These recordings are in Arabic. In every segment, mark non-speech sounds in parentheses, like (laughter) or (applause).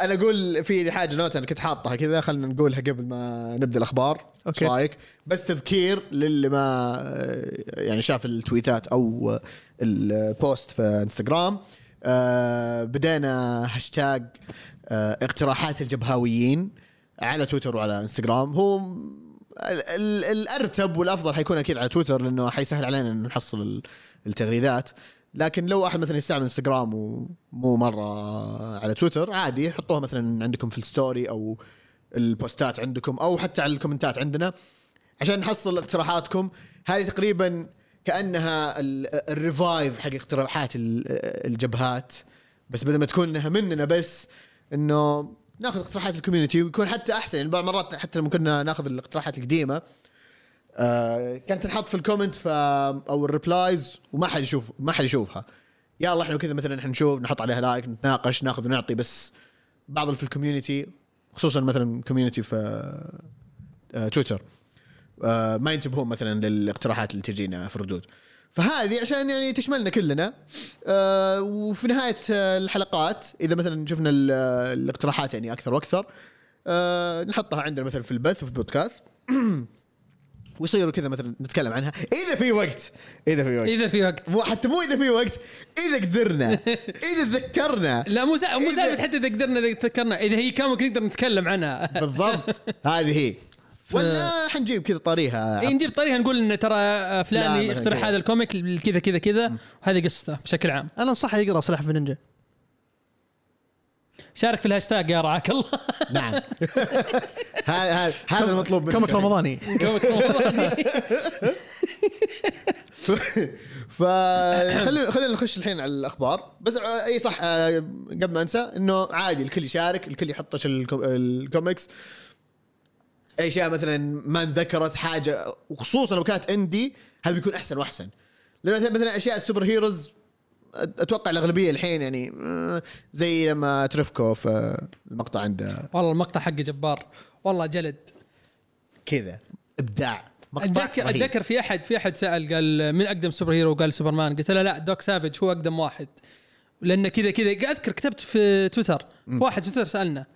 أنا أقول في حاجة note أنا كنت حاطها كذا خلينا نقولها قبل ما نبدأ الأخبار. إيش رأيك؟ بس تذكير للي ما يعني شاف ال tweet ات أو ال post في إنستغرام. آه، بدينا هاشتاج آه، اقتراحات الجبهاويين على تويتر وعلى إنستغرام. هو ال- ال- الأرتب والأفضل حيكون أكيد على تويتر لأنه حيسهل علينا إنه نحصل ال- التغريدات. لكن لو أحد مثلا يستعمل إنستغرام ومو مرة على تويتر عادي حطوها مثلا عندكم في ال story أو ال post ات عندكم أو حتى على ال comment ات عندنا عشان نحصل اقتراحاتكم. هذه تقريبا كأنها ال- ال revive حق اقتراحات ال- الجبهات بس بدل ما تكون إنها مننا بس إنه ناخذ اقتراحات ال community ويكون حتى أحسن. يعني بعض المرات حتى لما كنا ناخذ الاقتراحات القديمة آه كانت تنحط في ال comment ف أو ال replies وما حد يشوف ما حد يشوفها. يلا إحنا كذا مثلا إحنا نشوف نحط عليها like نتناقش ناخذ ونعطي بس بعض في ال community خصوصا مثلا community في آه تويتر آه ما ينتبهون مثلا للاقتراحات اللي تجينا في الردود. فهذه عشان يعني تشملنا كلنا. آه وفي نهاية الحلقات إذا مثلا شفنا ال- الاقتراحات يعني أكثر وأكثر آه نحطها عندنا مثلا في البث وفي البودكاست. (clears throat) ويصيروا كذا مثلا نتكلم عنها. إذا في وقت. إذا في وقت. إذا في وقت. مو حتى مو إذا في وقت. إذا قدرنا. (laughs) إذا تذكرنا لا مو سا- مو سالفة حتى إذا قدرنا إذا تذكرنا إذا هي كان ممكن نقدر نتكلم عنها. (laughs) بالضبط. هذه هي. ولا حنجيب كذا طريقها إيه نجيب طريقة نقول إن ترى لا، فلان كذا. هذا ال comic كذا كذا كذا. وهذه قصته بشكل عام. أنا أنصحه يقرأ سلاحف النينجا. شارك في الهاشتاج يا رعاك الله. (laughs) نعم. (laughs) هذا هذا هذا المطلوب منك comic رمضاني. comic رمضاني. (laughs) فخلينا خلينا نخش الحين على الأخبار. بس آه، إي صح آه، قبل ما أنسى إنه عادي الكل يشارك الكل يحط إيش الكو- الكوميكس. اي أشياء مثلا ما انذكرت حاجة وخصوصا لو كانت عندي هذا بيكون أحسن وأحسن. لأن مثلا- مثلا أشياء ال super heroes أتوقع الأغلبية الحين يعني آه، زي لما ترفكو في المقطع عنده والله المقطع حقه جبار. والله جلد. كذا إبداع. مقطع اتذكر. أتذكر في احد في أحد سأل قال من أقدم super hero؟ قال سوبرمان. قلت له لا Doc Savage هو أقدم واحد. لأن كذا كذا. اذكر كتبت في تويتر. واحد في تويتر سألنا.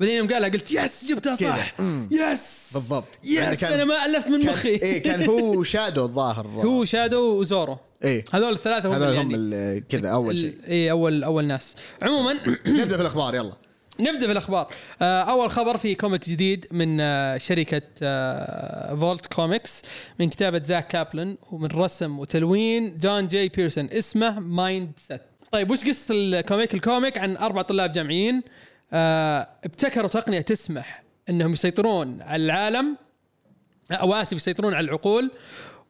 بعدين يوم قالها قلت yes جبتها صح. يس. بالضبط. يس كان- أنا ما ألفت من كان مخي. إيه كان هو (laughs) Shadow الظاهر. هو Shadow وزورو. إيه. هذول الثلاثة هم هذول هم يعني كذا أول شيء. اي اول أول ناس. عموما (clears throat) نبدأ في الأخبار يلا. نبدأ بالأخبار. آه، أول خبر في comic جديد من آه، شركة آه، Vault Comics من كتابة زاك كابلن ومن رسم وتلوين جون جي بيرسون. اسمه Mindset طيب وش قصة ال comic؟ ال comic عن أربع طلاب جامعيين. آه، ابتكروا تقنية تسمح إنهم يسيطرون على العالم أو آسف يسيطرون على العقول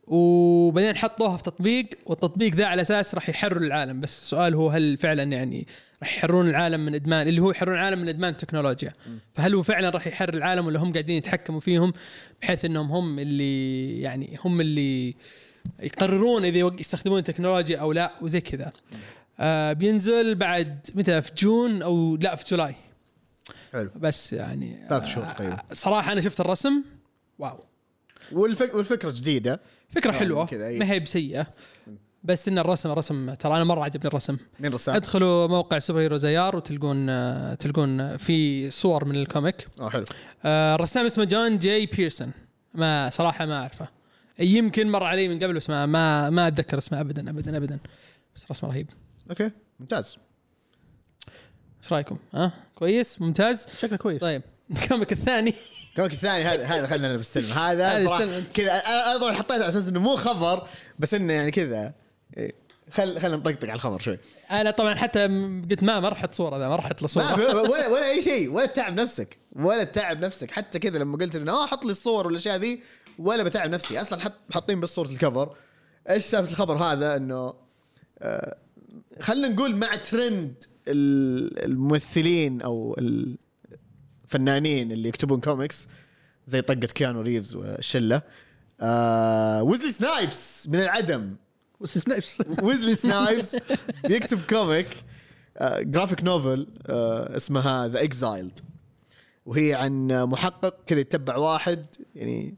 وبعدين حطوها في تطبيق والتطبيق ذا على أساس راح يحرر العالم. بس السؤال هو هل فعلا يعني راح يحررون العالم من إدمان اللي هو يحررون العالم من إدمان التكنولوجيا. فهل هو فعلا راح يحرر العالم ولا هم قاعدين يتحكموا فيهم بحيث إنهم هم اللي يعني هم اللي يقررون إذا يستخدمون التكنولوجيا أو لا وزي كذا. آه بينزل بعد متى؟ في جون أو لا في جولاي. حلو. بس يعني ثلاث شهور تقريبا. صراحة أنا شفت الرسم. wow. والفك... والفكرة جديدة. فكرة آه، أي. ما هي بسيئة. بس إن الرسم الرسم ترى أنا مرة عجبني الرسم. مين رسام؟ ادخلوا موقع Superheroes AR وتلقون آه، تلقون في صور من ال comic. آه حلو. آه، الرسام اسمه جون جي بيرسون. ما صراحة ما أعرفه. يمكن مر علي من قبل بس ما ما, ما أتذكر اسمه ابدا ابدا ابدا. بس رسمه رهيب. okay ممتاز. إيش رأيكم؟ ها؟ كويس؟ ممتاز؟ شكله كويس. طيب. (laughs) ال comic الثاني. كمان الثاني هذا هذا خلينا نستلم هذا هذا صراحة استلم. كذا أنا طبعا حطيته على أساس إنه مو خبر بس إنه يعني كذا. إيه. خل خلينا نطقطق على الخبر شوي. أنا طبعا حتى قلت ما ما راح أحط صورة ذا ما راح أحط له في ولا (laughs) ولا أي شيء ولا تتعب نفسك ولا تتعب نفسك. حتى كذا لما قلت إنه آه حط لي الصور والأشياء ذي ولا بتعب نفسي. أصلا حط حاطين بس صورة ال cover. إيش سالفة الخبر هذا؟ إنه آه خلينا نقول مع ترند. الممثلين أو الفنانين اللي يكتبون كوميكس زي طقة كيانو ريفز والشله آه ويزلي سنايبس من العدم. بس سنايبس. ويزلي سنايبس (laughs) بيكتب comic آه، graphic novel آه، اسمها The Exiled وهي عن محقق كذا يتبع واحد يعني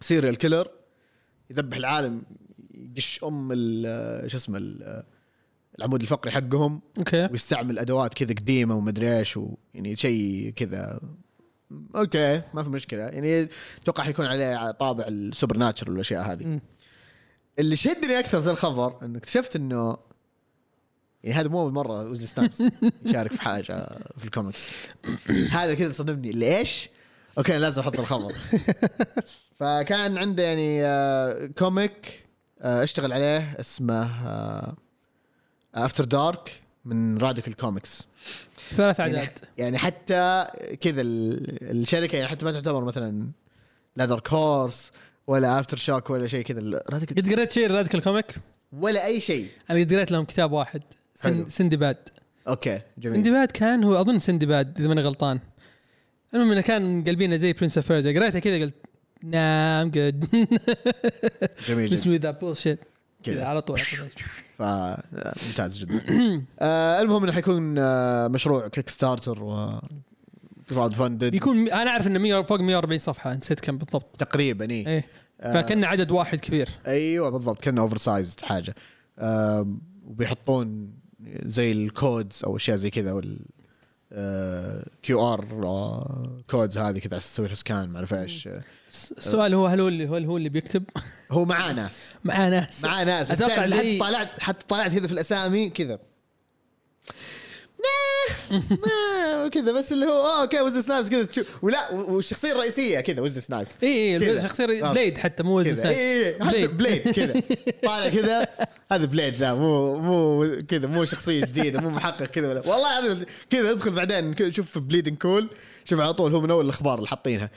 serial killer يذبح العالم يقش أم ال- شو اسمه العمود الفقري حقهم أوكي. ويستعمل أدوات كذا قديمة ومدري إيش يعني شيء كذا. أوكي ما في مشكلة. يعني أتوقع حيكون عليه طابع ال supernatural والأشياء هذه. مم. اللي شدني أكثر في الخبر انه اكتشفت إنه يعني هذا مو أول مرة ويسلي سنايبس يشارك في حاجة في الكوميكس. هذا كذا صدمني. ليش؟ أوكي أنا لازم أحط الخبر. فكان عنده يعني آه، comic آه، أشتغل عليه اسمه آه، After Dark من Radical Comics ثلاث يعني, اعداد يعني حتى كذا ال- الشركة يعني حتى ما تعتبر مثلا لا Dark Horse ولا AfterShock ولا شيء كذا. ال- Radical قد قريت شيء Radical Comic ولا أي شيء. أنا قد قريت لهم كتاب واحد. سن. سندباد أوكي جميل. سندباد كان هو أظن سندباد إذا ماني غلطان. المهم إنه كان قلبينه زي Prince of Persia قريته كذا قلت نعم good جميل (laughs) كذا كذا. على طول (laughs) ف ممتاز جدا. (clears throat) آه المهم إنه حيكون آه مشروع Kickstarter و crowdfunded بيكون أنا أعرف إنه 100 فوق 140 صفحة نسيت كم بالضبط. تقريبا اي إيه. آه. فكان عدد واحد كبير. أيوه بالضبط كأنه oversized حاجة. آم، وبيحطون زي ال codes أو أشياء زي كذا وال QR codes هذه كذا أساس تسوي scan ما أعرف إيش. السؤال هو هل هو اللي هل هو اللي بيكتب؟ (laughs) هو معاه ناس. معاه ناس. معاه ناس بس أتوقع تعرف زي- حتى طالعت حتى طالعت كذا في الأسامي كذا. ما كذا بس اللي هو آه أوكي ويسلي سنايبس كذا تشوف ولا والشخصيه الرئيسيه كذا ويسلي سنايبس اي اي كذا. شخصية آه. بليد حتى مو ويسلي سنايبس. اي بليد. بليد كذا. (laughs) طالع كذا. هذا بليد ذا مو مو كذا مو شخصية جديدة مو محقق كذا ولا. والله العظيم كذا ادخل بعدين شوف Bleeding Cool شوف على طول هو من أول الأخبار اللي حاطينها.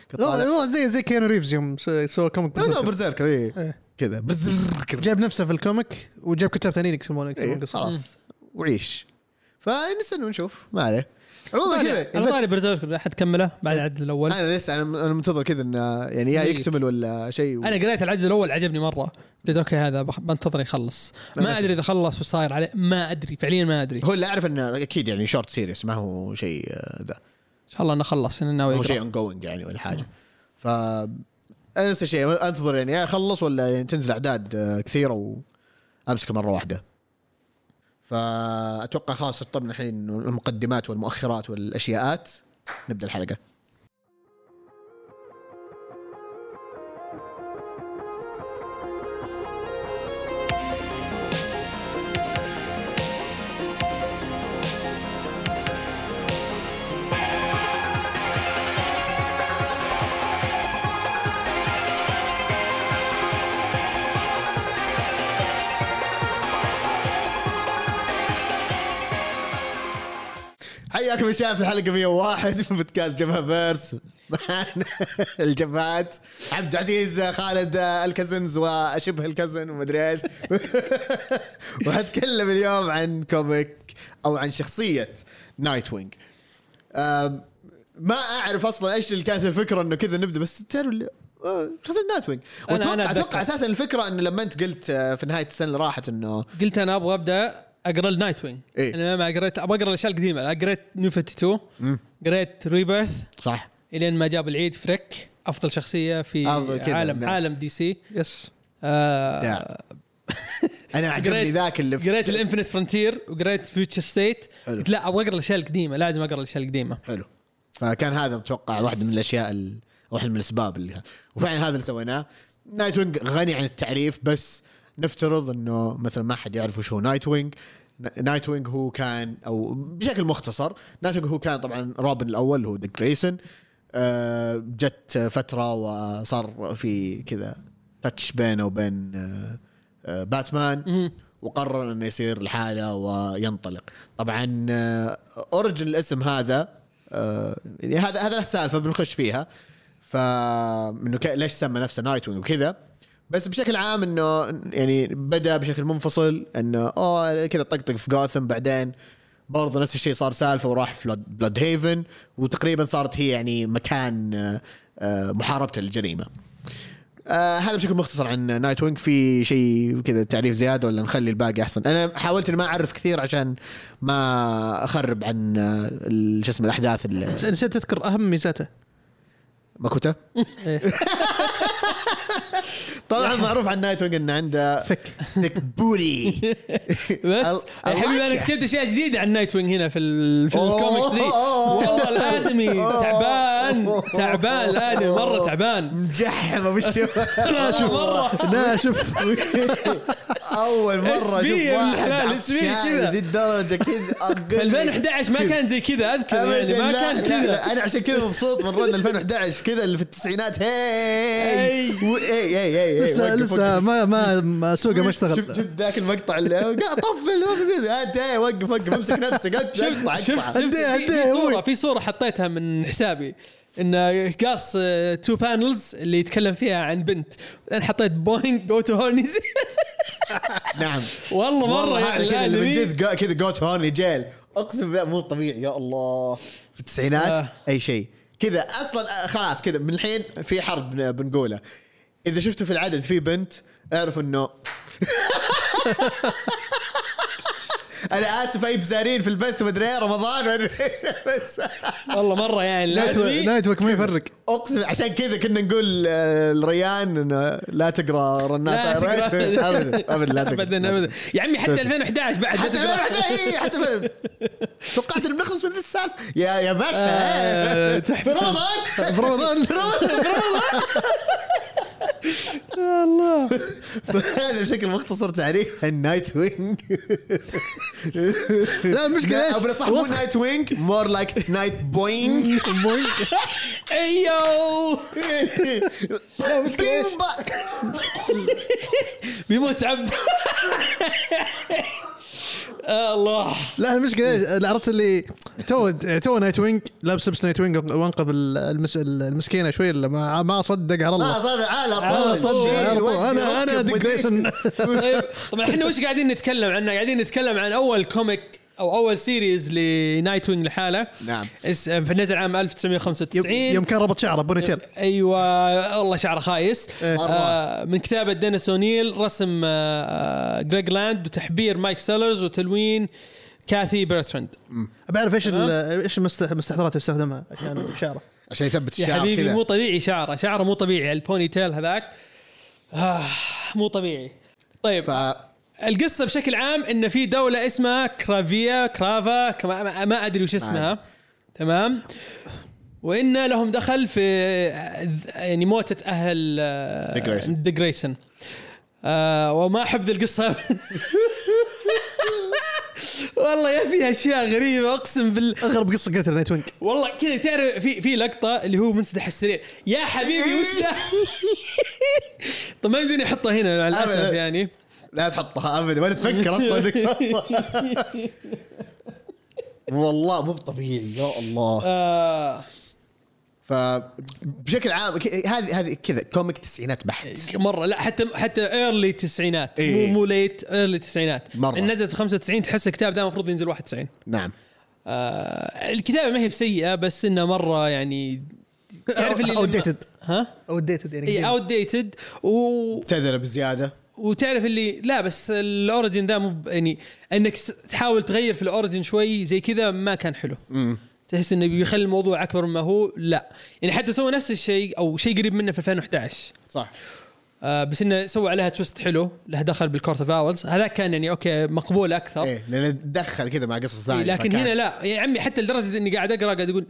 زي زي كيانو ريفز يوم سوى comic BRZRKR. اي إيه. كذا BRZRKR جاب نفسه في ال comic وجاب كتاب ثانيين يكتبون إيه، خلاص. وعيش. فنستنى ونشوف ما عليه. عموما كذا أنا طالع BRZRKR احد كمله بعد العدد الأول. أنا لسه أنا منتظر كذا إنه يعني يا إيه. يكتمل ولا شيء و... أنا قريت العدد الأول عجبني مرة. قلت أوكي هذا بنتظر يخلص. ما أدري إذا خلص وصاير عليه ما أدري فعليا ما أدري. هو اللي أعرف إنه أكيد يعني short series ما هو شيء آه، ذا. إن شاء الله إنه خلص إنه ناوي هو شيء ongoing يعني ولا حاجة. ف نفس الشيء أنتظر يعني يا اخلص ولا يعني تنزل أعداد آه، كثيرة وامسكه مرة واحدة. فأتوقع خلاص طبعا الحين المقدمات والمؤخرات والأشياءات. نبدأ الحلقة. حياكم يا شباب في الحلقة 101 من بودكاست جبهة فيرس (laughs) الجبهات. عبد العزيز خالد ال cousins وشبه ال cousin ومدري إيش. (laughs) وحتكلم اليوم عن comic أو عن شخصية نايت وينج. ما أعرف أصلا إيش اللي كانت الفكرة إنه كذا نبدأ بس تعرف آه، شخصية نايت وينج. واتوقع. أتوقع أساسا الفكرة إنه لما أنت قلت آه، في نهاية السنة اللي راحت إنه قلت أنا أبغى أبدأ أقرأ النايت وينج إيه. أنا ما قريت أبغى أقرأ الأشياء القديمة. قريت New 52 قريت Rebirth صح. إلين ما جاب العيد ف Ric. أفضل شخصية في عالم نعم. عالم DC yes آه yeah. (laughs) أنا عجبني ذاك اللي قريت ال Infinite Frontier وقريت Future State. قلت لا أبغى أقرأ الأشياء القديمة. لازم أقرأ الأشياء القديمة. حلو. فكان هذا أتوقع واحدة من الأشياء واحدة من الأسباب اللي وفعلا هذا اللي سويناه. نايت وينج غني عن التعريف بس نفترض إنه مثلا ما حد يعرف وش هو نايت وينج نايت وينج هو كان أو بشكل مختصر نايت وينج هو كان طبعا روبن الأول اللي هو ديك جريسون. آه، جت فترة وصار في كذا touch بينه وبين آه، آه، باتمان وقرر إنه يصير لحاله وينطلق. طبعا origin الاسم هذا يعني هذا هذا له سالفه بنخش فيها. ف إنه ك- ليش سمى نفسه نايت وينج وكذا. بس بشكل عام إنه يعني بدأ بشكل منفصل إنه أوه كذا طقطق في جوثم بعدين برضه نفس الشيء صار سالفة وراح في بلاد- بلاد هيفن وتقريبا صارت هي يعني مكان آه، محاربته للجريمه. آه هذا بشكل مختصر عن نايت وينج في شيء كذا تعريف زيادة ولا نخلي الباقي أحسن أنا حاولت إني ما أعرف كثير عشان ما أخرب عن آه، شو اسمه الأحداث نسيت تذكر أهم ميزاته ماكوتا (laughs) إيه. (laughs) طبعا معروف عن نايت وينج انه عنده ثك ثيك بوري (laughs) بس يا حبيبي أنا اكتشفت أشياء جديدة عن نايت وينج هنا في ال في. الكوميكس دي والله الادمي تعبان. تعبان الادمي مرة تعبان. مجحم أبو الشوف (laughs) لا شوف. مرة. لا شوف. (laughs) أول مرة أشوف واحد كذا؟ ذي الدرجة كذا؟ (laughs) في 2011 ما كان زي كذا أذكر يعني ما لا، كان كذا. أنا عشان كذا مبسوط من رن 2011 كذا اللي في التسعينات. هي. و- اي اي اي لسه لسه. ما ما ما سوقه ما اشتغل شفت ذاك المقطع اللي قاعد طفل أنت إيه، وقف وقف امسك نفسك. اقطع شفت أقطع شفت في. صورة في صورة حطيتها من حسابي. إنه قاص تو بانلز اللي يتكلم فيها عن بنت. أنا حطيت بوينج جو تو هورنيز نعم. والله مرة يعني كذا اللي من. جد كذا جوت هوني جيل. أقسم بالله مو طبيعي يا الله. في التسعينات آه. أي شيء. كذا أصلا آه، خلاص كذا من الحين في حرب بن- بنقوله. إذا شفتوا في العدد في بنت اعرفوا إنه (laughs) أنا آسف أي بزارين في البث مدري إيه، رمضان إيه، بس. والله مرة يعني ويك ما يفرق. أقسم عشان كذا كنا نقول آه، الريان إنه لا تقرأ رنات. (laughs) ابدا ابدا لا تقرأ. (laughs) ابدا ابدا. يا عمي حتى شوف. 2011 بعد حتى تقرأ. حتى حتى في- (laughs) توقعت إنه بنخلص من ذي السالفة. يا يا باشا آه، في تحفة. رمضان في رمضان. الله. هذا بشكل مختصر تعريف ال Nightwing (laughs) لا المشكلة إيش؟ بالاصح مو Nightwing more like Night بوينج أيوه بيموت عبد. (laughs) الله. لا المشكلة إيش؟ عرفت اللي تو تو Nightwing لابس لبس Nightwing وانقذ المس المسكينة شوي الا ما ما صدق على لا الله صدق على آه، طول صدق على طول. أنا أنا ديك جريسون (laughs) طيب طبعا إحنا وش قاعدين نتكلم عنه؟ قاعدين نتكلم عن أول comic أو أول series ل Nightwing لحاله نعم. اس- نزل عام 1995 يوم يوم كان ربط شعره ponytail أيوه والله شعره خايس إيه. آه من كتابة دينيس أونيل رسم آه آه، جريج لاند وتحبير مايك سيلرز وتلوين كاثي برتراند. بعرف إيش ال- إيش المست- المستحضرات اللي استخدمها عشان شعره عشان يثبت يا الشعر حبيبي كذا. مو طبيعي شعره شعره مو طبيعي ال ponytail هذاك. آه مو طبيعي. طيب ف القصة بشكل عام إن في دولة اسمها كرافيا كرافا كما ما- ما أدري وش اسمها. تمام؟ وإن لهم دخل في يعني موتة أهل. ديك جريسون آه وما أحب ذي القصة. (laughs) والله يا فيها أشياء غريبة. أقسم بال أغرب قصة قلت Nightwing والله كذا تعرف في في لقطة اللي هو منسدح السرير يا حبيبي وش ده؟ (laughs) طب ما يمديني أحطها هنا مع الأسف. يعني. لا تحطها ابدا. ولا تفكر أصلا. (laughs) والله مو طبيعي يا الله. آه. فبشكل عام هذه هذه كذا comic تسعينات بحت مرة لا حتى حتى early تسعينات إيه. مو مو late early تسعينات مرة. إن نزلت في 95 تحس الكتاب ده المفروض ينزل 91 نعم آه الكتابة ما هي بسيئة بس إنه مرة يعني تعرف اللي لما- Outdated. ها؟ Outdated يعني اي. Outdated و... تذر بزيادة وتعرف اللي لا بس ال origin ده مو يعني إنك تحاول تغير في ال origin شوي زي كذا ما كان حلو تحس إنه بيخلي الموضوع أكبر مما هو؟ لا. يعني حتى سوى نفس الشيء أو شيء قريب منه في 2011 صح. آه بس إنه سوى عليها twist حلو له دخل بال Court of Owls هذاك كان يعني okay مقبول أكثر. إيه لأنه تدخل كذا مع قصص إيه ثانية لكن فكان- هنا لا. يا عمي حتى لدرجة إني قاعد أقرأ قاعد أقول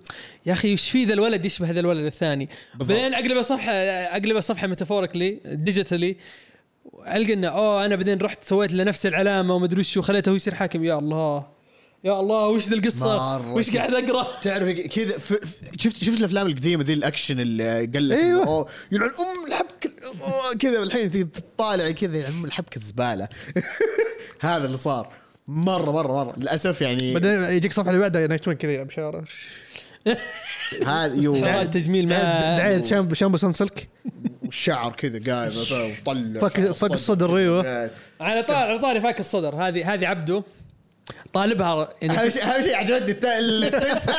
يا أخي وش في ذا الولد يشبه هذا الولد الثاني. بعدين اقلب الصفحه اقلب الصفحه metaphorically digitally ألقى إنه أوه أنا بعدين رحت سويت له نفس العلامة وما ادري وش وخليته هو يصير حاكم. يا الله. يا الله وش ذا القصة؟ وش قاعد أقرأ؟ تعرف كذا شفت شفت الأفلام القديمة ذي الأكشن اللي قال لك أوه، يلعن أم الحبكة أوه، كذا الحين تطالع كذا يلعن أم الحبكة الزبالة. (laughs) هذا اللي صار. مرة مرة مرة. للأسف يعني بعدين يجيك صفحة اللي بعدها نايت وينج كذا يلعب شعره (laughs) هذا يو. تجميل ما دعاية شامبو شامبو سنسلك والشعر كذا قايم وطلع فك فك الصدر أيوه. (laughs) على طاري على طاري فاك الصدر. هذه هذه عبده طالبها يعني أهم شيء أهم شيء عجبتني السلسله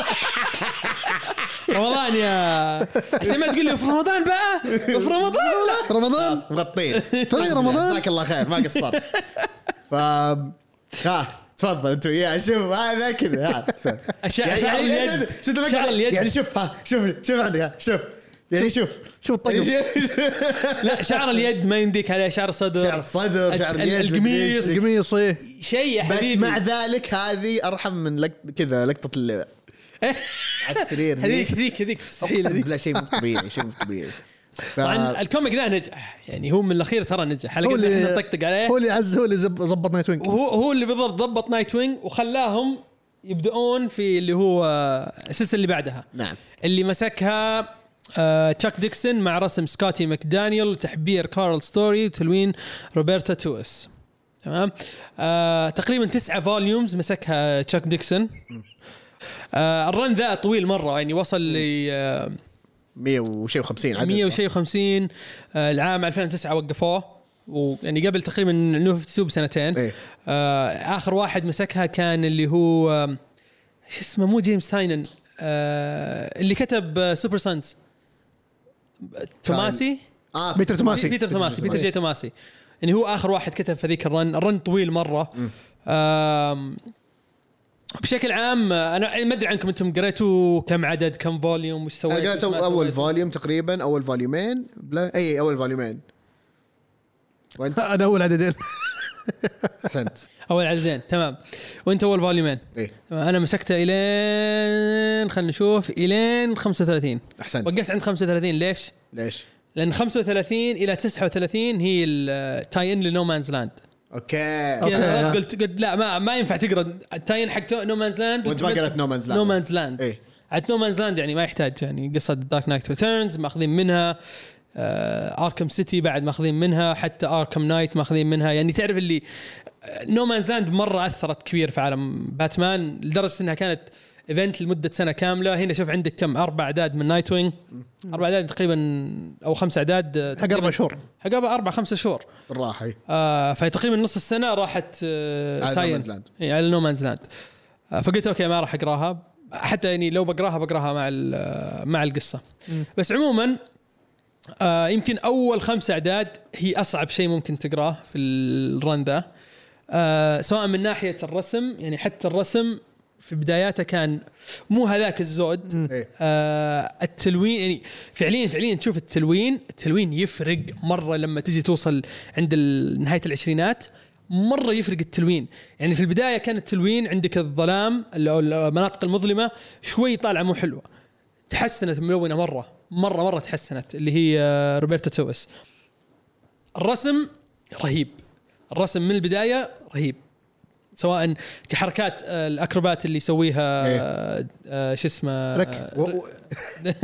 (laughs) رمضان يا عشان ما تقول لي في رمضان بقى؟ في رمضان؟ لا. رمضان؟ مغطين. (laughs) في رمضان. جزاك الله خير ما قصرت. (laughs) ف ها تفضل أنتم يا شوف هذا كذا ها أشع- يعني يعني اليد. يعني شوف ها شوف شوف عندك ها شوف. يعني شوف شوف الطقم يعني شوف- (laughs) لا شعر اليد ما يمديك عليه شعر الصدر شعر الصدر شعر ال- اليد القميص. مدري إيش. قميص إيه. شيء يا بس حبيبي. مع ذلك هذه أرحم من كذا لقطة اللي (laughs) على السرير. هذيك ذيك هذيك هذيك مستحيل أقسم هذيك بالله شيء مو طبيعي شيء مو طبيعي. ف- طبعا ال comic ذا نجح. يعني هو من الأخير ترى نجح. على هو قد ما اللي إحنا نطقطق عليه. هو اللي عز هو اللي زب- زبط Nightwing هو هو اللي بالضبط ضبط Nightwing وخلاهم يبدؤون في اللي هو آه، السلسلة اللي بعدها. نعم. اللي مسكها آه، تشاك ديكسون مع رسم سكوتي ماكدانيال وتحبير كارل ستوري وتلوين روبرتا تويس. تمام؟ آه تقريبا تسعة volumes مسكها تشاك ديكسون آه ال run ذا طويل مرة يعني وصل ل آه 100 وشيء و50 عدد. 100 وشيء 50 آه العام 2009 وقفوه. ويعني قبل تقريبا New 52 بسنتين. إيه. آه آخر واحد مسكها كان اللي هو آه، شو اسمه مو جيمس تاينن. آه اللي كتب آه Super Sons توماسي؟ آه بيتر توماسي. بيتر توماسي بيتر جي توماسي. يعني هو آخر واحد كتب في ذيك ال run ال run طويل مرة. آم، بشكل عام أنا ما أدري عنكم أنتم قريتوا كم عدد كم volume وش سويتوا أنا قريت أول؟ volume تقريبا أول volume ين بلا اي أول volume ين. وانت أنا أول عددين. (laughs) احسنت أول عددين تمام. وأنت أول volume ين إيه؟ تمام. أنا مسكته إلين خلينا نشوف إلين 35 أحسنت. وقفت عند 35 ليش؟ ليش؟ لأن 35 إلى 39 هي ال tie-in ل No Man's Land. Okay. يعني قلت قلت لا ما ما ينفع تقرأ ال tie-in حق No Man's Land. وأنت ما قرأت No Man's Land. No Man's Land. إيه. عاد No Man's Land يعني ما يحتاج يعني قصة Dark Knight Returns مأخذين منها. Arkham City بعد ماخذين منها حتى Arkham Knight ماخذين منها. يعني تعرف اللي No Man's Land مرة أثرت كبير في عالم باتمان لدرجة إنها كانت event لمدة سنة كاملة. هنا شوف عندك كم؟ أربع أعداد من Nightwing. أربع أعداد تقريبا أو خمس أعداد آه، حق أربع شهور. حق أربع خمسة شهور. إيه. آه فتقريبا نص السنة راحت آه على Land. إيه، على No Man's Land آه فقلت okay ما راح أقراها. حتى يعني لو بقراها بقراها مع مع القصة. بس عموما آه يمكن أول خمس أعداد هي أصعب شيء ممكن تقراه في ال run ذا. آه سواء من ناحية الرسم يعني حتى الرسم في بداياته كان مو هذاك الزود. إيه. آه التلوين يعني فعليا فعليا تشوف التلوين التلوين يفرق مرة لما تجي توصل عند نهاية العشرينات مرة يفرق التلوين. يعني في البداية كان التلوين عندك الظلام المناطق المظلمة شوي طالعة مو حلوة. تحسنت ملونة مرة. مرة مرة تحسنت اللي هي آه، روبرتا تويس الرسم رهيب الرسم من البداية رهيب سواء كحركات آه، الأكروبات اللي يسويها إيه. آه، شو اسمه ريك.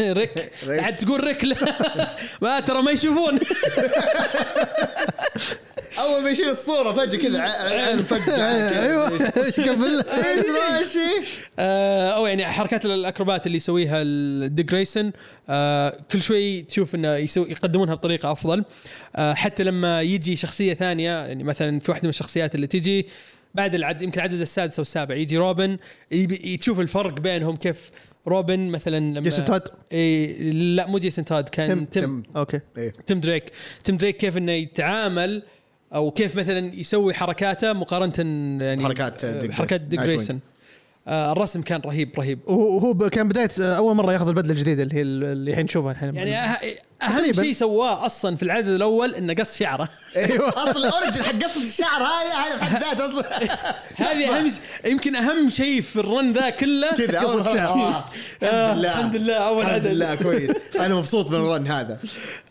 (laughs) ريك. (laughs) عاد تقول ريك (laughs) ما ترى ما يشوفون أول ما يشيل الصورة فجأة كذا ع- عين (laughs) فجاه أيوه. قبل؟ (laughs) ماشي؟ آه، أو يعني حركات الأكروبات اللي يسويها ال Dick Grayson آه، كل شوي تشوف إنه يسوي يقدمونها بطريقة أفضل. آه، حتى لما يجي شخصية ثانية يعني مثلا في واحدة من الشخصيات اللي تجي بعد العد يمكن العدد السادس أو السابع يجي روبن يبي- تشوف الفرق بينهم كيف روبن مثلا لما جيسون تود؟ إيه لا مو جيسون تود كان تيم. تيم, تم أوكي. إيه. تيم دريك. تيم دريك كيف إنه يتعامل أو كيف مثلا يسوي حركاته مقارنة يعني حركات ديك حركات جريسون. Dick Grayson آه الرسم كان رهيب رهيب. وهو كان بداية آه، أول مرة ياخذ البدلة الجديدة اللي هي اللي الحين نشوفها الحين. يعني أهم. شيء سواه أصلا في العدد الأول إنه قص شعره (laughs) أيوه أصلا ال origin حق قصة الشعر هذا هذا بحد ذاته أصلا (laughs) هذه أهم يمكن أهم شيء في ال run ذا كله كذا أول قصة شعر. آه، (laughs) آه، الحمد لله الحمد لله، الحمد عدد. لله كويس أنا مبسوط من ال run هذا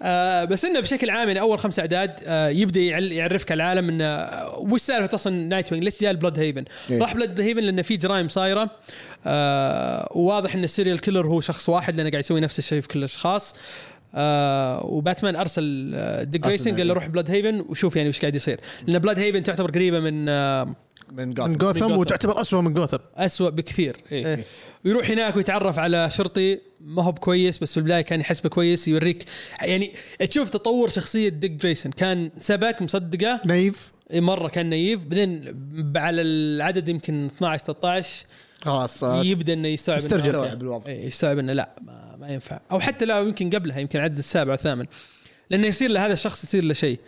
آه بس إنه بشكل عام يعني أول خمس أعداد آه يبدأ يعرفك على العالم إنه وش سالفة أصلا نايت وينج ليش جاء البلاد هيفن؟ إيه. راح بلاد هيفن لأن في جرائم صايرة آه وواضح إن ال serial killer هو شخص واحد لأنه قاعد يسوي نفس الشيء في كل الأشخاص آه وباتمان أرسل آه ديك أرسل جريسون قال له. روح بلاد هيفن وشوف يعني وش قاعد يصير. لأن بلاد هيفن تعتبر قريبة من آه من من جوثم جوثم جوثم. وتعتبر اسوء من جوثم أسوأ بكثير إيه. إيه. ويروح هناك ويتعرف على شرطي ما هو بكويس بس في البداية كان يحسبه كويس يوريك. يعني تشوف تطور شخصية ديك جريسون كان سبك مصدقة. نايف. مرة كان نايف. بعدين على العدد يمكن 12 13 خلاص يبدأ إنه يستوعب يسترجع. استوعب الوضع إيه، يستوعب إنه لا ما, ما ينفع. أو حتى لا يمكن قبلها يمكن العدد السابع والثامن لأنه يصير لهذا الشخص يصير له شيء.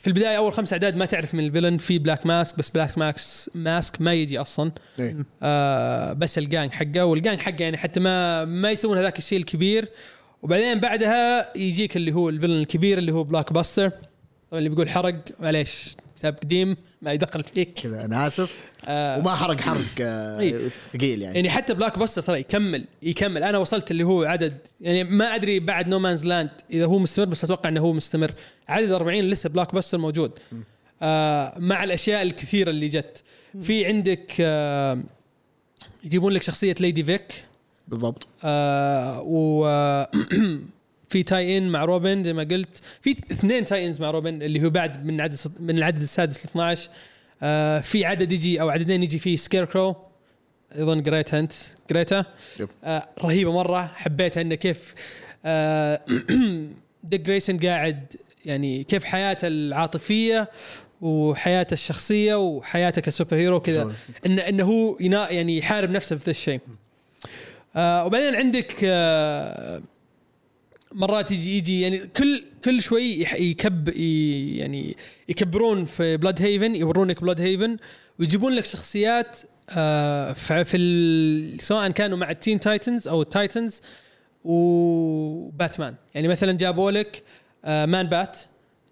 في البداية أول خمس أعداد ما تعرف من الفيلن في بلاك ماسك بس بلاك ماسك ماسك ما يجي أصلا. إيه. آه بس ال gang حقه. وال gang حقه يعني حتى ما ما يسوون هذاك الشيء الكبير. وبعدين بعدها يجيك اللي هو ال villain الكبير اللي هو بلوك باستر طبعا اللي بيقول حرق. معليش. كتاب قديم ما يدخل فيك. كذا أنا آسف. آه. وما حرق حرق آه،. ثقيل يعني. يعني حتى بلوك باستر ترى يكمل يكمل. أنا وصلت اللي هو عدد يعني ما أدري بعد نو مانز لاند إذا هو مستمر بس أتوقع إنه هو مستمر. عدد 40 لسه بلوك باستر موجود آه مع الأشياء الكثيرة اللي جت. في عندك آه يجيبون لك شخصية ليدي فيك بالضبط. آه و (clears throat) في tie-in مع روبن زي ما قلت. في اثنين tie-ins مع روبن اللي هو بعد من عدد من العدد السادس ل 12 آه في عدد يجي أو عددين يجي فيه سكيركرو اظن قريت أنت. قريته yep. آه رهيبة مرة. حبيتها إنه كيف آه (clears throat) ديك جريسون قاعد يعني كيف حياته العاطفية وحياته الشخصية وحياته ك superhero كذا. انه إنه هو يعني يحارب نفسه في ذا الشيء. آه وبعدين عندك آه مرات يجي يجي يعني كل كل شوي يكب يعني يكبرون في بلاد هيفن يورونك بلاد هيفن ويجيبون لك شخصيات آه في سواء كانوا مع التين تايتنز أو التايتنز وباتمان يعني مثلا جابوا لك آه مان بات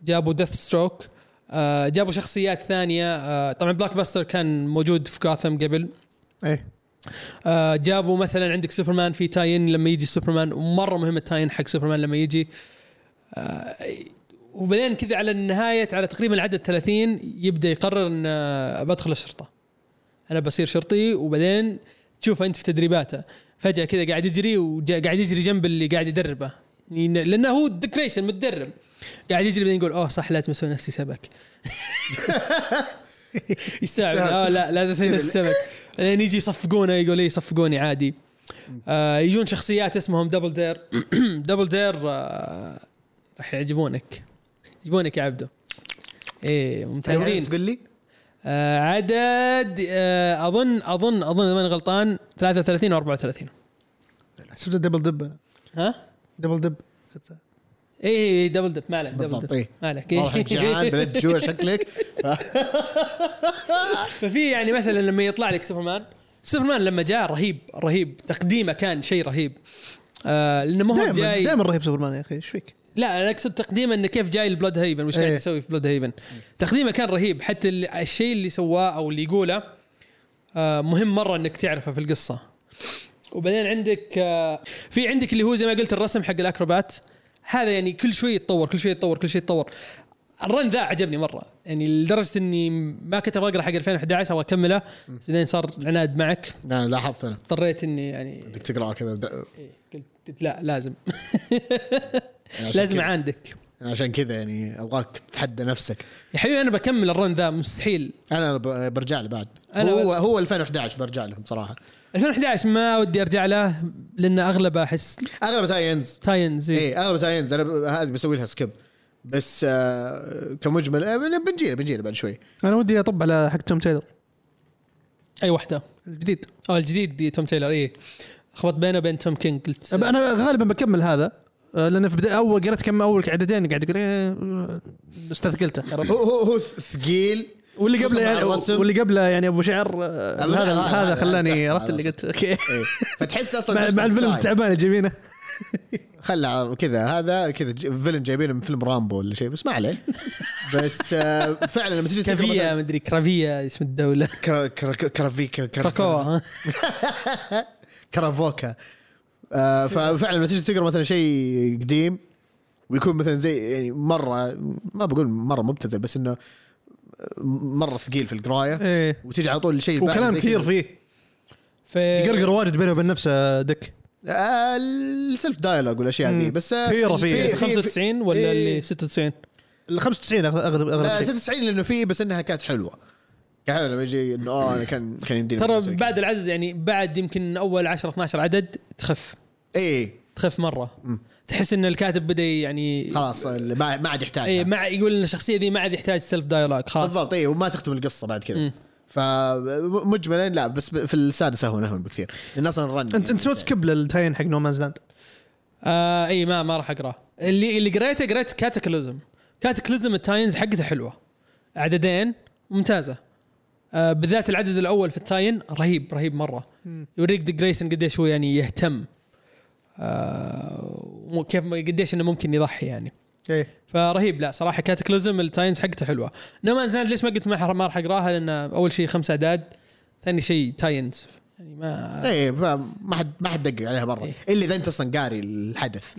جابوا ديث ستروك آه جابوا شخصيات ثانية آه طبعا بلوك باستر كان موجود في جوثم قبل. إيه. آه جابوا مثلا عندك سوبرمان في tie-in لما يجي سوبرمان ومره مهم ال tie-in حق سوبرمان لما يجي. آه وبعدين كذا على النهاية على تقريبا العدد 30 يبدأ يقرر إن آه، بدخل الشرطة. أنا بصير شرطي وبعدين تشوفه أنت في تدريباته. فجأة كذا قاعد يجري وقاعد يجري جنب اللي قاعد يدربه. يعني لأنه هو ديكريشن متدرب. قاعد يجري بعدين يقول أوه صح لازم أسوي نفسي سبك. (laughs) يستوعب آه لا لازم أسوي نفسي سبك. بعدين يجي يصفقونه يقول إيه صفقوني عادي. آه يجون شخصيات اسمهم دبل دير دبل دير آه راح يعجبونك. يعجبونك يا عبدو. إيه ممتازين. تقول لي؟ آه عدد آه أظن أظن أظن إذا ماني غلطان 33 أو 34 سبت دبل دب. ها؟ دبل دب سبتها. إيه دبل دب ما عليك دبل دب إيه. ما عليك واضح جعان (laughs) بدأت تجوع شكلك. ففي يعني مثلا لما يطلع لك سوبرمان سوبرمان لما جاء رهيب رهيب. تقديمه كان شيء رهيب. آه لأنه ما هو جاي دائما رهيب سوبرمان يا أخي إيش فيك؟ لا أنا أقصد تقديمه إنه كيف جاي البلود هيفن وش قاعد إيه. يسوي في بلود هيفن. تقديمه كان رهيب. حتى ال- الشيء اللي سواه أو اللي يقوله آه، مهم مرة إنك تعرفه في القصة. وبعدين عندك آه، في عندك اللي هو زي ما قلت الرسم حق الأكروبات. هذا يعني كل شوي يتطور كل شوي يتطور كل شوي يتطور. ال run ذا عجبني مرة. يعني لدرجة إني ما كنت أبغى أقرأ حق 2011 أبغى أكمله. بس بعدين صار العناد معك. نعم لاحظت أنا. اضطريت إني يعني بدك تقرا كذا. إيه، قلت لا لازم. يعني لازم أعاندك. عشان كذا يعني أبغاك تتحدى نفسك. يا حبيبي أنا بكمل ال run ذا مستحيل. أنا برجع له بعد. أنا هو ب- هو 2011 برجع لهم صراحة. 2011 ما ودي أرجع له لأن أغلبه أحس اغلب tie-ins tie-ins إيه. إيه اغلب tie-ins أنا ب- هذه بسوي لها skip بس آه كمجمل آه، بنجي بنجي بعد شوي. أنا ودي اطب على حق توم تايلر أي واحدة الجديد. آه الجديد دي توم تايلر إيه. خبط بينه وبين توم كينج قلت أنا غالبا بكمل هذا آه، لأن في بداية أول قريت كم أول عددين قاعد يقول إيه آه، استثقلته. هو هو هو ثقيل. واللي قبله يعني. واللي قبله يعني أبو شعر آه، هذا هذا- خلاني عرفت اللي قلت أوكي. فتحس أصلا مع, الفيلم اللي جايبينه خلى كذا هذا كذا فيلن جايبينه من فيلم رامبو ولا شيء بس ما عليه (laughs) بس آه فعلا لما تجي مثلاً مدري كرافيا اسم الدولة (laughs) كرا كرا كرافيكا كراكوا؟ (laughs) كرافوكا آه ففعلا لما تجي تقرأ مثلا شيء قديم ويكون مثلا زي يعني مرة ما بقول مرة مبتذل بس إنه مرة ثقيل في القراية إيه وتجي على طول الشيء البارد وكلام كثير. فيه في يقرقر واجد بينه وبين نفسه دك آه ال self dialogue والأشياء. ذي بس كثيرة فيه. في- في- 95 ولا إيه. اللي 96 ال 95 اغلب أغلب لا شيء 96 لأنه فيه بس إنها كانت حلوة كان حلو لما يجي إنه آه أنا كان كان يمديني ترى بعد العدد يعني بعد يمكن أول 10 12 عدد تخف. إيه تخف مرة مم. تحس إن الكاتب بدأ يعني خلاص ما ما عاد يحتاج اي ما يقول إن الشخصية دي ما عاد يحتاج self dialogue خلاص. بالضبط اي وما تختم القصة بعد كذا. فمجملا لا بس في السادس اهون اهون بكثير. لأن أصلا ال run انت أنت سويت skip لل tie-in حق No Man's Land آه اي ما ما راح اقراه اللي اللي قريته قريت Cataclysm Cataclysm ال tie-ins حقته حلوة. عددين ممتازة. آه بالذات العدد الأول في ال tie-in رهيب رهيب مرة. يوريك ديك جريسون قديش هو يعني يهتم. آه كيف قديش إنه ممكن يضحي يعني. إيه. فرهيب لا صراحة Cataclysm ال tie-ins حقته حلوة. No Man's Land ليش ما قلت ما ما راح أقراها؟ لأن أول شيء خمس أعداد ثاني شيء tie-ins. يعني ما إيه ما حد ما حد دقق عليها مره إيه. إلا إذا أنت أصلا قاري الحدث.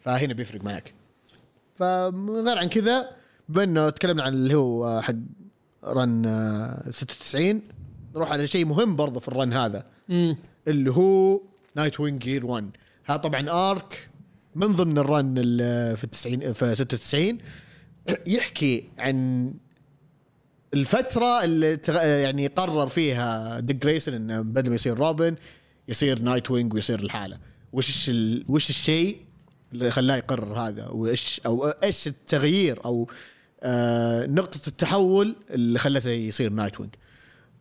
فهنا بيفرق معك. فغير عن كذا بما إنه تكلمنا عن اللي هو حق run آه، 96 نروح على شيء مهم برضه في ال run هذا. امم اللي هو نايت وينج Year 1 هذا طبعا arc من ضمن ال run ال- في 90 في 96 يحكي عن الفترة اللي تغ- يعني قرر فيها ديك جريسون إنه بدل ما يصير روبن يصير نايت وينج ويصير لحاله. وش ال... وش الشيء اللي خلاه يقرر هذا؟ وايش أو إيش التغيير أو آه نقطة التحول اللي خلته يصير نايت وينج؟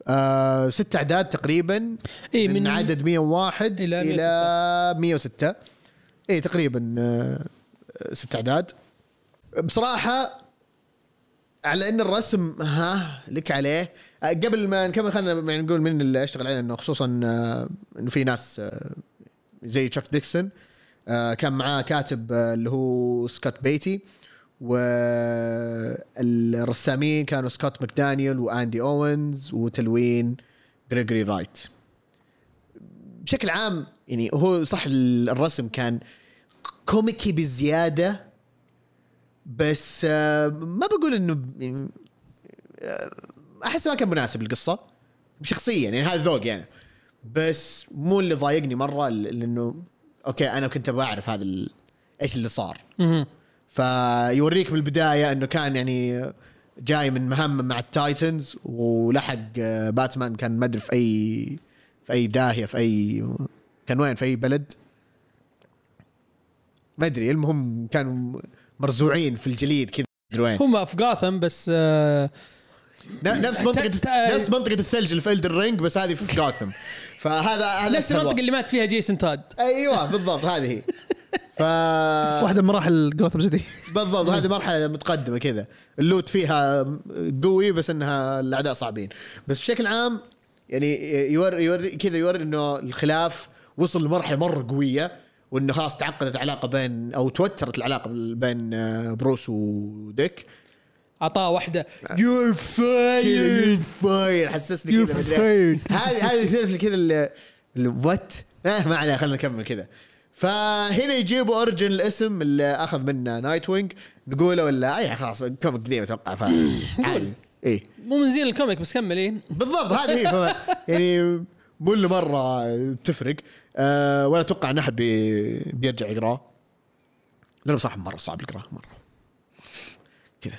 آه ست اعداد تقريبا إيه، من, من- عدد 101 إلى إلى, إلى 106 اي تقريبا آه، ست اعداد. بصراحة على إن الرسم ها لك عليه. آه، قبل ما نكمل خلينا يعني نقول من اللي أشتغل عليه إنه خصوصا إنه في ناس زي تشاك ديكسون. كان معاه كاتب اللي هو سكوت بيتي. والرسامين كانوا سكوت ماكدانيال وأندي أوينز وتلوين جريجوري رايت. بشكل عام يعني هو صح الرسم كان كوميكي بزيادة بس آه، ما بقول إنه يعني، آه، أحس ما كان مناسب القصة شخصيا يعني هذا ذوقي أنا بس مو اللي ضايقني مرة لأنه okay أنا كنت أبغى أعرف هذا إيش اللي صار. فيوريك من البدايه إنه كان يعني جاي من مهمة مع التايتنز ولحق آه، باتمان كان ما أدري في أي في أي داهية في أي كان وين في أي بلد. ما أدري المهم كانوا مرزوعين في الجليد كذا وين. هم في جاثم بس آه نفس منطقة ت- ت- نفس منطقة الثلج اللي في إلدن رينج بس هذه في جاثم. فهذا هذا نفس وقت. اللي مات فيها جيسون تاد. أيوه بالضبط هذه (laughs) ف واحدة من مراحل جوثم سيتي بالضبط هذه مرحلة متقدمة كذا. ال loot فيها قوي بس إنها الأعداء صعبين. بس بشكل عام يعني يوري يوري كذا يوري إنه الخلاف وصل لمرحلة مرة قوية وإنه خلاص تعقدت علاقه بين أو توترت العلاقة بين بروس وديك. اعطاه واحدة. you're fired fired حسسني كذا. هذه هذه تعرف كذا اللي what آه ما عليه خلينا نكمل كذا. فهنا يجيبوا origin الاسم اللي أخذ منه نايت وينج نقوله ولا اي خلاص comic قديم أتوقع فعادي (clears throat) إيه. مو من زين ال comic بس كمل إيه. بالضبط هذه هي (laughs) يعني مو اللي مرة بتفرق أه ولا أتوقع إن أحد بي بيرجع يقرأه. لأنه بصراحه مرة صعب القراءة مرة. كذا.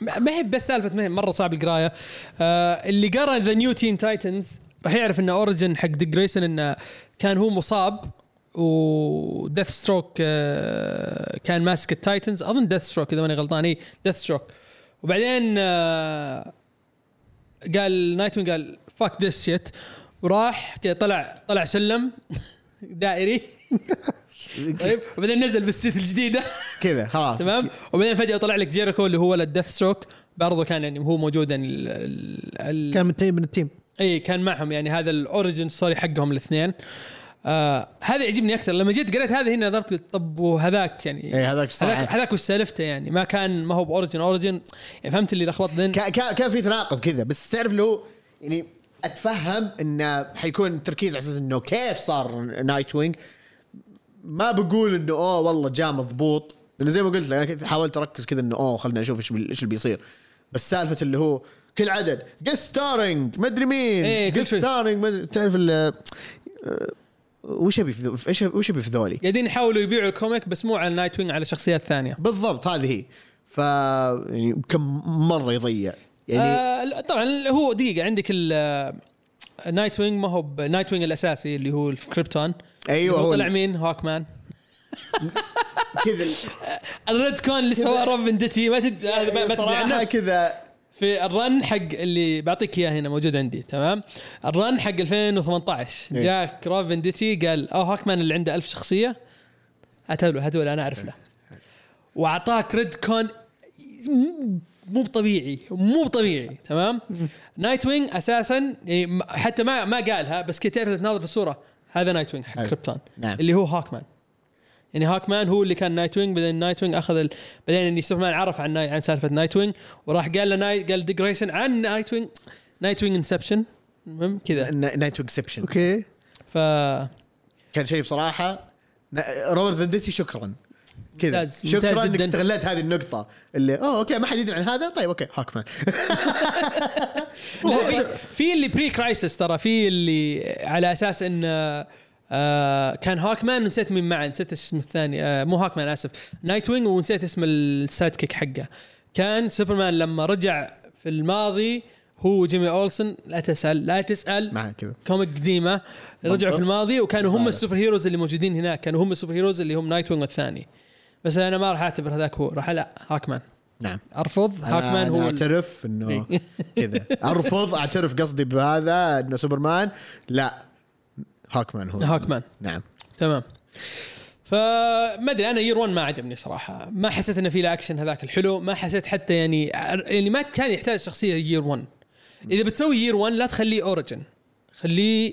ما ما هي بس سالفة ما هي مرة صعب القراية. آه اللي قرأ The New Teen Titans راح يعرف إن origin حق ديك جريسون إنه كان هو مصاب. وديث ستروك آه كان ماسك التايتنز. أظن ديث ستروك إذا ماني غلطان. إي ديث ستروك وبعدين آه قال نايت وينج قال fuck this shit وراح كذا طلع طلع سلم (laughs) دائري. (laughs) طيب. وبعدين نزل بال suit الجديدة. (laughs) كذا خلاص. تمام. وبعدين فجأة طلع لك جيريكو اللي هو الديث ستروك برضو كان يعني هو موجود يعني ال ال كان من ال team من ال team. إي كان معهم يعني هذا ال origin story حقهم الاثنين. آه هذا يعجبني أكثر. لما جيت قريت هذه هنا نظرت قلت طب وهذاك يعني؟ إيه، هذاك صح. هذاك هذاك وش سالفته يعني؟ ما كان ما هو ب origin. origin يعني فهمت اللي لخبط ذن؟ كان في تناقض كذا بس تعرف اللي هو يعني أتفهم انه حيكون التركيز على أساس إنه كيف صار نايت وينج ما بقول إنه أوه والله جاء مضبوط. لأنه زي ما قلت لك أنا كنت حاولت أركز كذا إنه أوه خلينا نشوف إيش إيش اللي بيصير. بس سالفة اللي هو كل عدد guest starring ما أدري مين. guest ما أدري- تعرف آه، وش ابي إيش وش ابي في ذولي؟ قاعدين يحاولوا يبيعوا ال comic بس مو على نايت وينج على شخصيات ثانية. بالضبط هذه هي. ف يعني كم مرة يضيع. يعني آه طبعا هو دقيقة عندك ال نايت وينج ما هو نايت وينج الأساسي اللي هو في كريبتون. أيوه هو طلع مين؟ هوك مان (laughs) كذا (laughs) ال retcon اللي سواه روب فندتي ما تد... هذا ما- تدري صراحة كذا في ال run حق اللي بعطيك إياه هنا موجود عندي تمام؟ ال run حق 2018 إيه. جاك روب فنديتي قال أو هوكمان اللي عنده ألف شخصية؟ هاتوا له هاتوا له أنا أعرف له. وأعطاك retcon مو طبيعي مو طبيعي تمام؟ (laughs) نايت وينج أساسا يعني حتى ما ما قالها بس كنت تعرف تناظر في الصورة. هذا نايت وينج حق. كريبتون نعم. اللي هو هوكمان. يعني هوكمان هو اللي كان نايت وينج بعدين نايت وينج أخذ ال... بعدين اني سوبرمان عرف عن ناي... عن سالفة نايت وينج وراح قال له ناي... قال ديك جريسون عن نايت وينج. نايت وينج inception. المهم كذا. نايت inception okay. ف كان شيء بصراحة. روبرت فنديتي شكرا. كذا. شكرا إنك. استغلت هذه النقطة. اللي أوه okay ما حد يدري عن هذا؟ طيب okay هوكمان. (laughs) (laughs) في, اللي pre-Crisis ترى في اللي على أساس إن آه كان هوكمان ونسيت مين معه نسيت اسم الثاني. آه مو هوكمان آسف. نايت وينج ونسيت اسم ال sidekick حقه. كان سوبرمان لما رجع في الماضي هو جيمي أولسون لا تسأل لا تسأل. معاه كذا. comic قديمه رجعوا في. الماضي وكانوا هم. ال superheroes اللي موجودين هناك. كانوا هم ال superheroes اللي هم نايت وينج والثاني بس أنا ما راح أعتبر هذاك هو. راح لا هوكمان. نعم. أرفض. هوكمان هو أعترف إنه إيه. كذا. أرفض أعترف قصدي بهذا إنه سوبرمان. لا. هوكمان هو. هوكمان. نعم. تمام. فما أدري أنا Year 1 ما عجبني صراحة. ما حسيت إنه في له اكشن هذاك الحلو ما حسيت حتى يعني يعني ما كان يحتاج شخصية Year 1 إذا بتسوي Year 1 لا تخليه origin خليه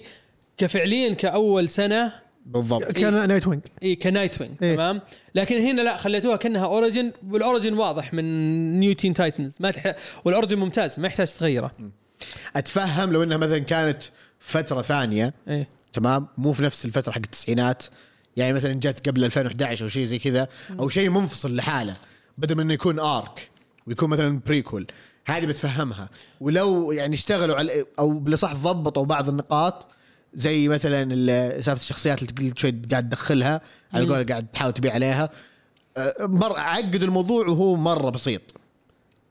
كفعليا كأول سنة. بالضبط. كان نايت وينج اي كنايت وينج إيه. تمام. لكن هنا لا خليتوها كأنها origin وال origin واضح من New Teen Titans ما تح... وال origin ممتاز ما يحتاج تغيره. أتفهم لو إنها مثلا كانت فترة ثانية. إيه. تمام؟ مو في نفس الفترة حق التسعينات. يعني مثلا جت قبل 2011 أو شيء زي كذا أو شيء منفصل لحاله بدل من إنه يكون arc ويكون مثلا prequel هذه بتفهمها. ولو يعني اشتغلوا على أو بالأصح ضبطوا بعض النقاط زي مثلا ال- سالفة الشخصيات اللي تقول شوي قاعد تدخلها على قول قاعد تحاول تبيع عليها. أه، مر عقدوا الموضوع وهو مرة بسيط.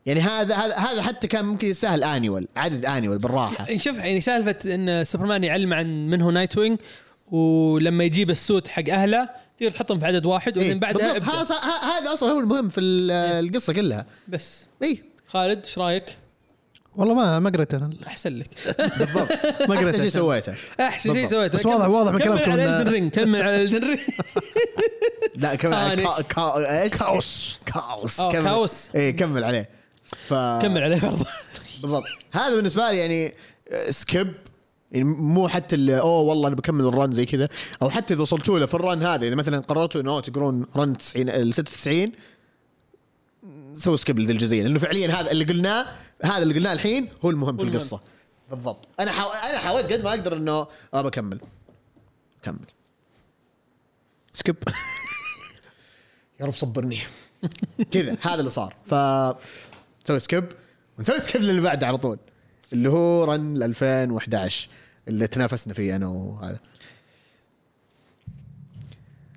يعني هذا هذا هذا حتى كان ممكن يستاهل annual عدد annual بالراحة. يعني شوف يعني سالفة إن سوبرمان يعلم عن من هو نايت وينج ولما يجيب ال suit حق أهله تقدر تحطهم في عدد واحد ومن إيه، بعدها. هذا أصلا هو المهم في ال- القصة كلها. بس. اي خالد إيش رأيك؟ والله ما ما قريت أنا. أحسن لك. بالضبط. (laughs) ما قريت أحسن شيء أنا. سويته. أحسن شيء. سويته. بس واضح- واضح من كمل كلامكم على إن- الدن رينج كمل على الدن رينج لا كمل (laughs) إيش؟ كاوس. كاوس. كمل. كاوس. إيه كمل عليه. ف كمل عليه برضه. بالضبط. هذا بالنسبة لي يعني آه، skip يعني مو حتى اللي أوه والله أنا بكمل ال run زي كذا. أو حتى إذا وصلتوا له في ال run هذا إذا مثلا قررتوا إنه تقرون run 90 ال 96 سووا skip لذي الجزئيه لأنه فعليا هذا اللي قلناه هذا اللي قلناه الحين هو المهم في. القصة. بالضبط. أنا حاو... أنا حاولت قد ما أقدر إنه ابى اكمل كمل. skip (laughs) يا رب صبرني. كذا هذا اللي صار. ف نسوي skip ونسوي skip للي بعده على طول اللي هو run 2011 اللي تنافسنا فيه أنا وهذا.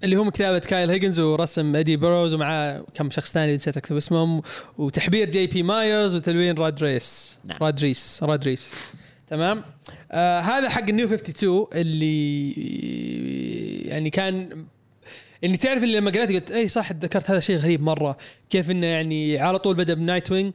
اللي هو كتابة كايل هيجنز ورسم إدي بروز ومعاه كم شخص ثاني نسيت أكتب اسمهم وتحبير جي بي مايرز وتلوين راد ريس. نعم. راد ريس راد ريس. تمام؟ آه هذا حق ال New 52 اللي يعني كان يعني تعرف اللي لما قريت قلت اي صح تذكرت هذا شيء غريب مرة. كيف إنه يعني على طول بدأ بنايت وينج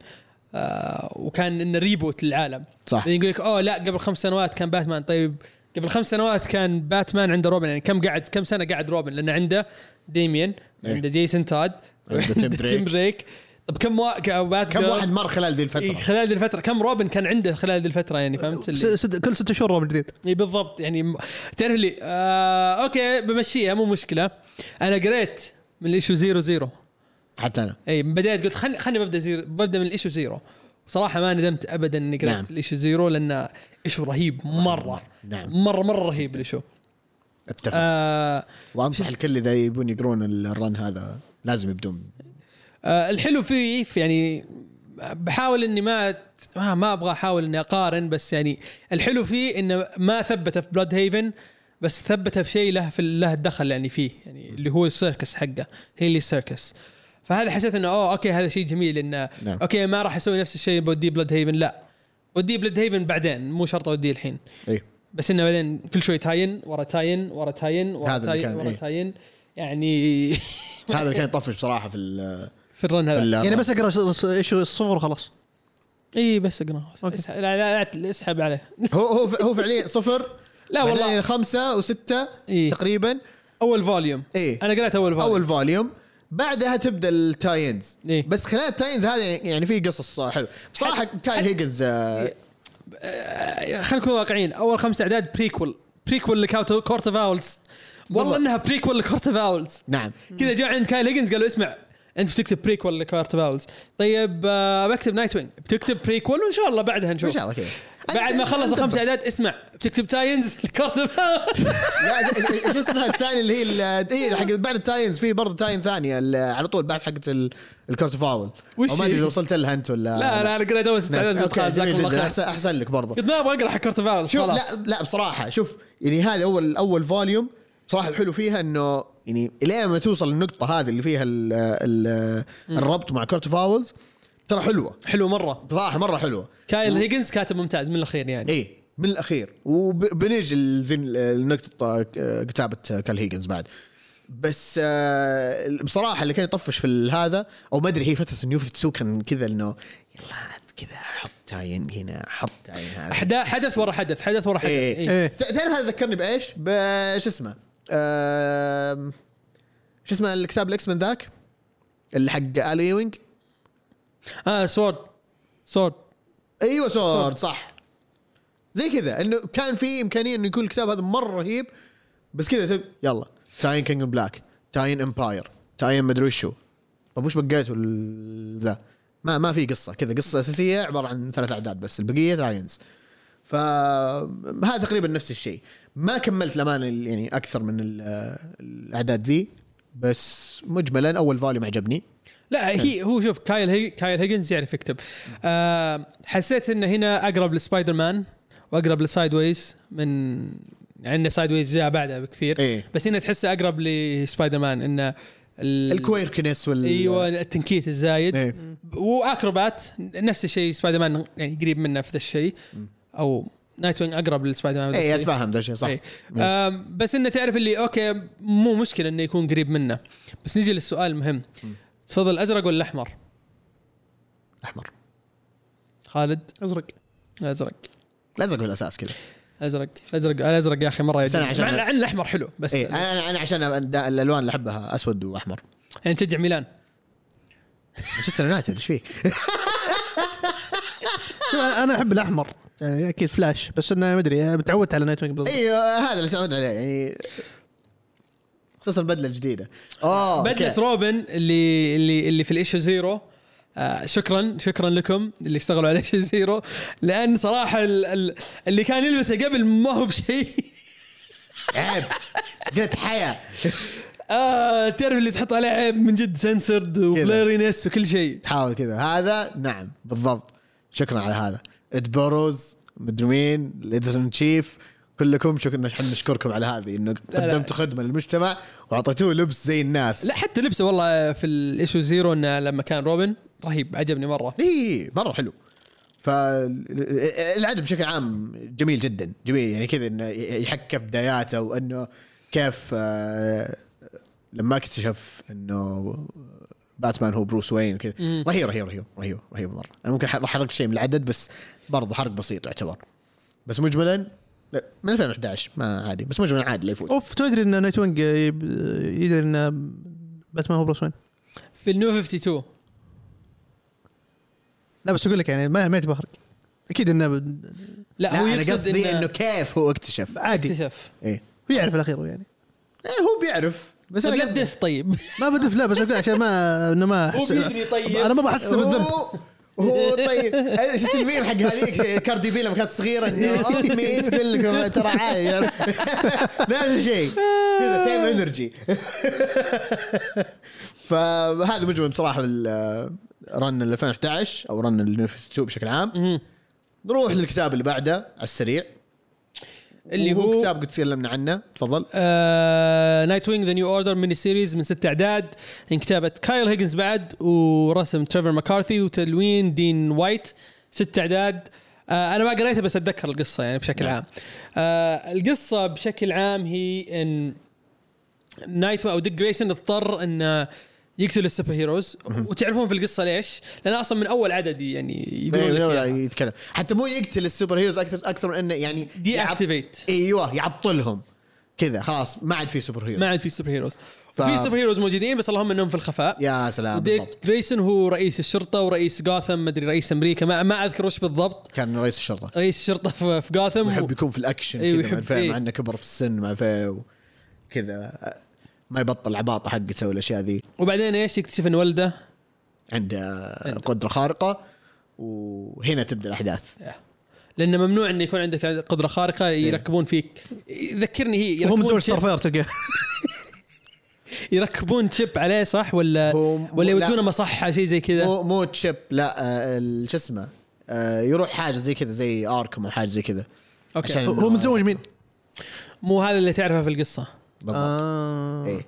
آه وكان إنه reboot للعالم. صح. بعدين يقول لك أوه لا قبل خمس سنوات كان باتمان طيب قبل خمس سنوات كان باتمان عنده روبن يعني كم قعد كم سنة قعد روبن؟ لأنه عنده ديميان إيه. عنده جيسون تاد عنده تيم دريك. تيم دريك طب كم وا... كم واحد مر خلال ذي إيه، الفترة خلال ذي الفترة. كم روبن كان عنده خلال ذي الفترة يعني فهمت؟ اللي... ست- كل ست شهور روبن جديد. اي بالضبط. يعني تعرف لي آه okay بمشيها مو مشكلة. أنا قريت من ال issue zero zero. حتى أنا. إي بديت قلت خلني خلني ببدأ zero ببدأ من ال issue zero. صراحة ما ندمت ابدا إني قريت نعم. ال issue zero لأنه issue رهيب مرة. نعم. مره مرة رهيب ال issue أتفق. آه وانصح الكل إذا يبون يقرون ال run هذا. لازم يبدون. آه الحلو فيه في يعني بحاول إني ما ما, أبغى أحاول إني أقارن بس يعني الحلو فيه إنه ما ثبته في بلاد هيفن بس ثبته في شيء له في له الدخل يعني فيه يعني اللي هو ال circus حقه هي اللي circus. فهذا حسيت إنه أوه okay هذا شيء جميل إنه نعم. okay ما راح أسوي نفس الشيء بودي بلاد هيفن لا. ودي بلاد هيفن بعدين مو شرط اوديه الحين. اي بس إنه بعدين كل شوي tie-in ورا tie-in ورا tie-in ورا tie-in ورا إيه. tie-in. يعني (laughs) هذا اللي كان (laughs) يطفش بصراحة في ال في ال run هذا. يعني بس أقرأ إيش الصفر وخلاص. اي بس أقرأ. لا لا لا اسحب عليه. هو هو هو فعليا صفر لا والله. خمسة وستة إيه. تقريبا. أول volume إيه. أنا قريت أول volume أول volume بعدها تبدأ ال tie-ins إيه. بس خلال ال tie-ins هذه يعني في قصص حلو. بصراحة كايل هيجنز آه، آه، خلينا نكون واقعيين. أول خمس أعداد prequel prequel ل Court of Owls والله بالضبط. إنها prequel ل Court of Owls نعم. كذا جاء عند كايل هيجنز قالوا اسمع انت بتكتب prequel ل Court of Owls طيب آه، بكتب نايت وينج بتكتب prequel وإن شاء الله بعدها نشوف. إن شاء الله كذا. بعد ما خلص الخمس إعداد اسمع. بتكتب tie-ins ل Court of Owls لا شو اسمها الثانية اللي هي هي حق بعد ال tie-ins في برضه tie-in ثانية على طول بعد حقت ال- ال Court of Owls وش ما أدري؟ إذا وصلت لها أنت ولا لا لا أنا قريت أول ست إعداد قلت خلاص احسن أحسن لك برضه. قلت ما أبغى أقرأ حق Court of Owls شوف لا لا بصراحة شوف يعني هذا اول أول volume بصراحه الحلو فيها إنه يعني إلين ما توصل النقطه هذه اللي فيها ال ال الربط مع Court of Owls ترى حلوة. حلو مرة. بصراحه مرة حلوة. كايل هيجنز كاتب ممتاز من الأخير يعني. إيه من الأخير. وبنيجي لنقطة آه، كتابة كايل هيجنز بعد. بس آه، بصراحة اللي كان يطفش في هذا أو ما أدري هي فترة ال New 52 كان كذا إنه يلا كذا حط tie-in هنا حط tie-in هذا. حدث ورا حدث حدث ورا حدث. إيه. إيه. تعرف هذا ذكرني بإيش؟ بش اسمه؟ شو اسمه الكتاب ال X-Men ذاك؟ اللي حق آل يوينج؟ آه SWORD SWORD أيوه SWORD صح. زي كذا إنه كان في إمكانية إنه يكون الكتاب هذا مرة رهيب بس كذا تب- يلا. tie-in King in Black tie-in Empyre tie-in مدري وشو. طب وش بقيتوا ذا؟ ما ما في قصة. كذا قصة أساسية عبارة عن ثلاث أعداد بس البقية tie-ins فهذا تقريبا نفس الشيء. ما كملت لمانه يعني أكثر من ال- الأعداد ذي بس مجملا أول volume عجبني. لا هي هو شوف كايل هي كايل هيجنز يعرف يكتب. آه حسيت انه هنا أقرب لسبايدر مان وأقرب ل Sideways من عندنا Sideways جاء بعدها بكثير. إيه. بس هنا تحسه أقرب لسبايدر مان انه ال- ال quirkiness وال إيوه التنكيت الزايد. إيه. وأكروبات نفس الشيء سبايدر مان يعني قريب منه في ذا الشيء. أو نايت وينج أقرب لسبايدر مان اي. أتفهم ذا الشيء صح. إيه. آم، بس إنه تعرف اللي أوكي مو مشكلة إنه يكون قريب منه. بس نجي للسؤال المهم تفضل الازرق ولا الاحمر؟ أحمر. خالد؟ أزرق. الازرق الأزرق هو الأساس كذا. أزرق. الأزرق الأزرق يا أخي مرة بس يعجبني. عشان- مع الأحمر حلو بس إيه أنا أنا عشان الألوان اللي أحبها أسود وأحمر. يعني تشجع ميلان؟ مانشستر يونايتد إيش فيك؟ أنا أحب الأحمر. يعني أكيد فلاش بس إنه ما أدري تعودت على نايت وينج بالضبط أيوه هذا اللي تعودنا عليه يعني خصوصا البدله الجديده اوه بدلة أوكي. روبن اللي اللي اللي في ال issue zero. آه شكرا شكرا لكم اللي اشتغلوا على issue zero. لأن صراحة ال ال اللي كان يلبسه قبل ما هو بشيء. عيب. قلة حيا. آه تعرف اللي تحط عليه عيب من جد سنسرد وبليرينس وكل شيء. تحاول كذا. هذا نعم بالضبط. شكرا على هذا. إدي باروز مدري مين ال editor chief كلكم شكرا نحن نشكركم على هذه إنه. قدمتوا خدمة للمجتمع وأعطيتوه لبس زي الناس. لا حتى لبسه والله في ال issue zero إنه لما كان روبن رهيب عجبني مرة. اي مرة حلو. فالعدد بشكل عام جميل جدا جميل يعني كذا إنه يحكى في بداياته وإنه كيف آه، لما اكتشف إنه باتمان هو بروس وين وكذا. رهيب رهيب رهيب رهيب رهيب مره أنا ممكن راح أحرق شيء من العدد بس برضه حرق بسيط يعتبر. بس مجملا لا، من 2011 ما عادي بس مجملا عادي لا يفوت. أوف تدري إن نايت وينج يب- يدري إن باتمان هو بروس وين؟ في ال New 52 لا بس أقول لك يعني ما ما يتبهرج. أكيد إنه ب- لا, لا هو أنا يقصد قصدي إنه إنه كيف هو اكتشف. عادي. اكتشف. إيه. هو يعرف الأخير يعني. إيه، هو بيعرف. بس طيب أنا لا قصدي تدف طيب. (laughs) ما بدف لا بس أقول عشان ما إنه ما هو بيدري طيب. أنا ما بحس بالذنب. هو هو طيب. شفت (laughs) الميم حق هذيك؟ كاردي بي لما كانت صغيره (laughs) انه امي تقول لكم ترى عادي نفس الشيء. كذا same energy فهذا مجمل بصراحة run 2011 أو run ال 2 بشكل عام. نروح للكتاب اللي بعده على السريع. اللي هو كتاب قد تكلمنا عنه. تفضل. Nightwing The New Order mini series من ست اعداد. من كتابة كايل هيجنز بعد ورسم تريفر مكارثي وتلوين دين وايت ست اعداد. آه أنا ما قريتها بس أتذكر القصة يعني بشكل نعم. عام. آه القصة بشكل عام هي إن نايت أو ديك جريسون اضطر إنه يقتل ال superheroes. وتعرفون في القصة ليش؟ لأن أصلا من أول عدد يعني يقولون لك إياها. يتكلم. حتى مو يقتل ال superheroes أكثر أكثر من إنه يعني deactivate إيوه يعطلهم. كذا خلاص ما عاد في superhero ما عاد في superheroes. ف- في superheroes موجودين بس اللهم إنهم في الخفاء. يا سلام ديك جريسون هو رئيس الشرطة ورئيس جاثم مدري رئيس أمريكا ما, ما أذكر وش بالضبط. كان رئيس الشرطة. رئيس الشرطة في, في جاثم يحب يكون في الأكشن أيوة، كذا ما فيه إيه. مع إنه كبر في السن ما فيه كذا. ما يبطل العباطه حقته والاشياء ذي. وبعدين إيش يكتشف إن ولده؟ عنده قدرة خارقة وهنا تبدأ الأحداث. لأنه ممنوع انه يكون عندك قدرة خارقة يركبون فيك. يذكرني هي متزوج chip. ستارفاير تلقاه. (laughs) يركبون chip عليه صح ولا ولا لا. يودونه مصحة شيء زي كذا؟ مو مو chip لا آه، ال- شو اسمه آه، يروح حاجة زي كذا زي آركم أو حاجة زي كذا. أوكي. هو متزوج مين؟ مو هذا اللي تعرفه في القصة. بالضبط. آه. إيه.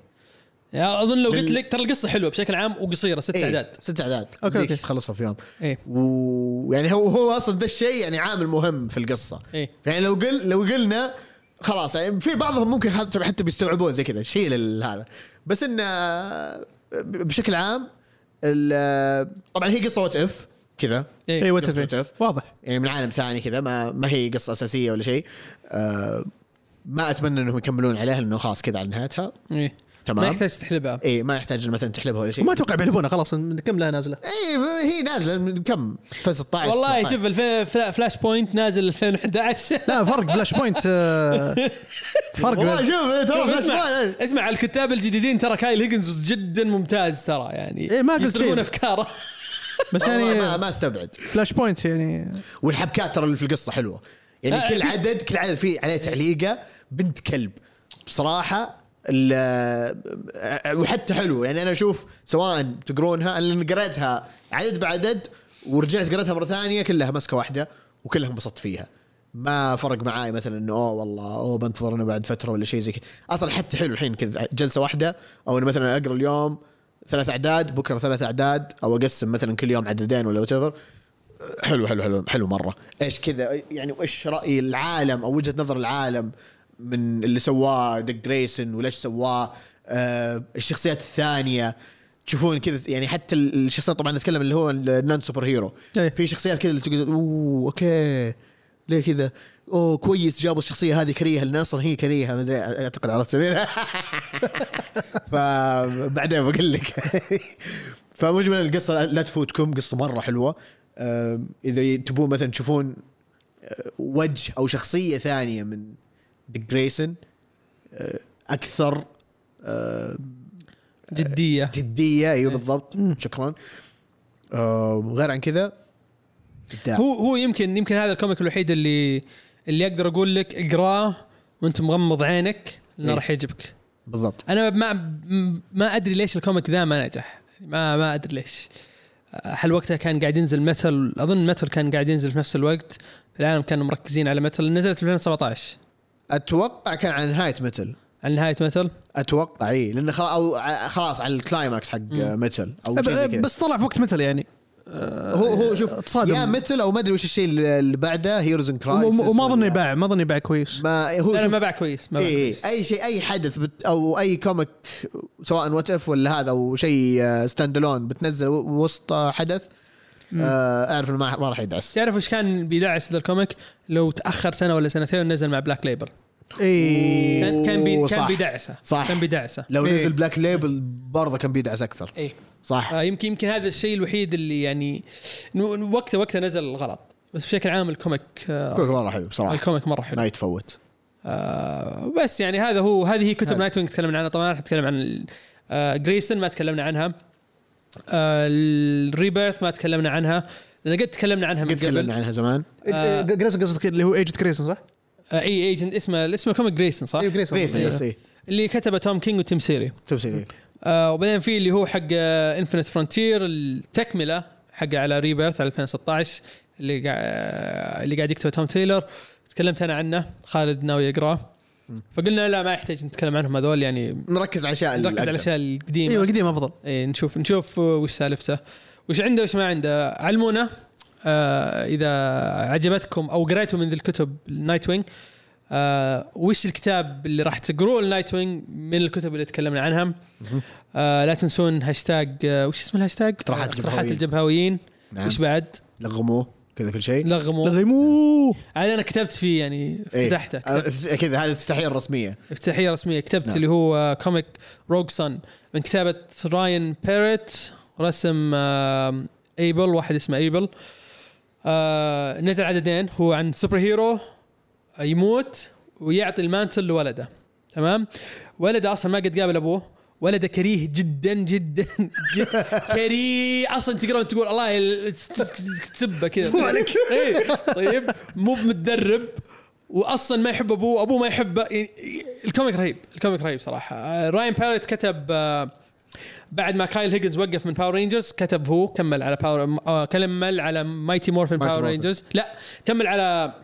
يعني أظن لو قلت لك ترى القصة حلوة بشكل عام وقصيرة ست إيه، أعداد. ست أعداد. أوكي، ديك أوكي. تخلصها في يوم؟ إيه. ويعني هو هو أصلا ده الشيء يعني عامل مهم في القصة. إيه. يعني لو قل لو قلنا خلاص يعني في بعضهم ممكن حتى حتى بيستوعبون زي كذا شيل ال- هذا. بس انه بشكل عام ال- طبعا هي قصة what if كذا. إيه. اي what if. واضح. يعني من عالم ثاني كذا ما ما هي قصة أساسية ولا شيء. آه ما أتمنى إنهم يكملون عليها لأنه خلاص كذا على نهايتها. إيه. تمام. ما يحتاج تحلبها. اي ما يحتاج مثلا تحلبها ولا شيء. وما أتوقع بيحلبونها خلاص كم لها نازلة؟ اي هي نازلة من كم؟ 2016 والله 16. شوف فلاش بوينت نازل 2011 (laughs) لا فرق Flashpoint آه، (laughs) فرق والله شوف ترى فلاش اسمع point. اسمع الكتاب الجديدين ترى كايل هيجنز جدا ممتاز ترى يعني إيه، ما قلت شيء. أفكاره. بس والله ما يعني ما أستبعد. Flashpoint يعني. والحبكات ترى اللي في القصة حلوة. يعني كل عدد كل عدد فيه عليه تعليقة بنت كلب. بصراحة وحتى حلو. يعني أنا أشوف سواء تقرونها أنا قريتها عدد بعدد ورجعت قريتها مرة ثانية كلها مسكة واحدة وكلها انبسطت فيها. ما فرق معاي مثلا إنه أوه والله أوه بنتظر إنه بعد فترة ولا شيء زي كذا. أصلا حتى حلو الحين كذا جلسة واحدة أو إنه مثلا أقرأ اليوم ثلاث أعداد بكرة ثلاث أعداد أو أقسم مثلا كل يوم عددين ولا وات حلو حلو حلو حلو مرة. إيش كذا؟ يعني وإيش رأي العالم أو وجهة نظر العالم من اللي سواه ديك جريسون وليش سواه؟ آه الشخصيات الثانية. تشوفون كذا يعني حتى الشخصيات طبعا نتكلم اللي هو ال non superhero. إيه. في شخصيات كذا اللي تقول أوه okay ليه كذا؟ أوه كويس جابوا الشخصية هذه كريهة لأن أصلا هي كريهة. ما أدري أعتقد عرفت (laughs) فبعدين بقول لك. (laughs) فمجمل القصة لا تفوتكم قصة مرة حلوة. إذا تبون مثلا تشوفون آه، وجه أو شخصية ثانية من ديك جريسون آه، أكثر آه، جدية. جدية. أيوه بالضبط. شكرا. وغير عن كذا. هو هو يمكن يمكن هذا ال comic الوحيد اللي اللي أقدر أقول لك اقراه وأنت مغمض عينك لأنه إيه. راح يعجبك. بالضبط. أنا ما ما أدري ليش ال comic ذا ما نجح. ما ما أدري ليش. هل وقتها كان قاعد ينزل Metal أظن Metal كان قاعد ينزل في نفس الوقت العالم كانوا مركزين على متل نزلت في 2017 أتوقع كان عن نهاية Metal على نهاية Metal أتوقع إي لأنه خلاص أو خلاص على ال climax حق Metal أو شيء بس طلع في وقت مثل يعني. هو هو شوف تصادم. يا Metal أو ما أدري وش الشيء اللي بعده Heroes in Crisis وم- وما اظن يباع ما اظن يباع كويس. ما هو لا ما باع كويس ما باع إيه كويس. أي شيء أي حدث بت أو أي comic سواء What If ولا هذا أو شيء stand alone بتنزل وسط حدث آه أعرف إنه ما ما راح يدعس. تعرف وش كان بيدعس ذا ال comic لو تأخر سنة ولا سنتين ونزل مع بلاك ليبل اي كان كان بي كان. بيدعسه صح. كان بيدعسه. لو إيه. نزل Black Label برضه كان بيدعس أكثر. إيه. صح. آه يمكن يمكن هذا الشيء الوحيد اللي يعني إنه وقته وقته نزل غلط بس بشكل عام ال comic آه كويس مرة حلو بصراحة. ال comic مرة حلو. ما يتفوت. آه بس يعني هذا هو هذه هي كتب. Nightwing تكلمنا عنها. طبعا راح نتكلم عن ال- آه Grayson ما تكلمنا عنها. آه ال Rebirth ما تكلمنا عنها. لأن قد تكلمنا عنها من قد تكلمنا قبل عنها زمان. آه. Grayson قصدك اللي هو agent Grayson صح؟ آه اي agent اسمه اسمه comic Grayson صح؟ أيوه Grayson ريس إيه. إيه. اللي كتبه توم كينج وتيم سيري. تمثيل آه وبعدين في اللي هو حق Infinite Frontier التكملة حقه على Rebirth 2016 اللي قاعد اللي قاعد يكتبه توم تايلور. تكلمت أنا عنه خالد ناوي يقرأه. فقلنا لا ما يحتاج نتكلم عنهم هذول يعني نركز على الأشياء نركز على. الأشياء القديمة. أيوه القديم أفضل. اي نشوف نشوف وش سالفته. وش عنده وش ما عنده. علمونا آه إذا عجبتكم أو قريتوا من ذي الكتب ال Nightwing آه وش الكتاب اللي راح تقروه ال Nightwing من الكتب اللي تكلمنا عنها. آه لا تنسون هاشتاج آه وش اسم الهاشتاج اقتراحات اقتراحات الجبهويين. الجبهويين. نعم. وش بعد؟ لغموه كذا كل شيء. لغموا لغموه. هذا أنا كتبت فيه يعني إيه. فتحته آه، كتبت. كذا هذه الافتتاحيه الرسميه افتتاحيه رسمية. كتبت نعم. اللي هو آه، comic Rogue Sun من كتابة راين باريت رسم آه، ايبل واحد اسمه ايبل آه، نزل عددين. هو عن superhero يموت ويعطي ال mantle لولده. تمام؟ ولده أصلا ما قد قابل أبوه. ولده كريه جدا جدا جد كريه. أصلا تقرا تقول الله تسبه كذا. إيه. طيب. مو متدرب. واصلا ما يحب أبوه. أبوه ما يحبه يعني ال comic رهيب. ال comic رهيب صراحة. راين باريت كتب آه، بعد ما كايل هيجنز وقف من Power Rangers كتب هو كمل على Power آه كمل على Mighty Mighty Power. Rangers لا كمل على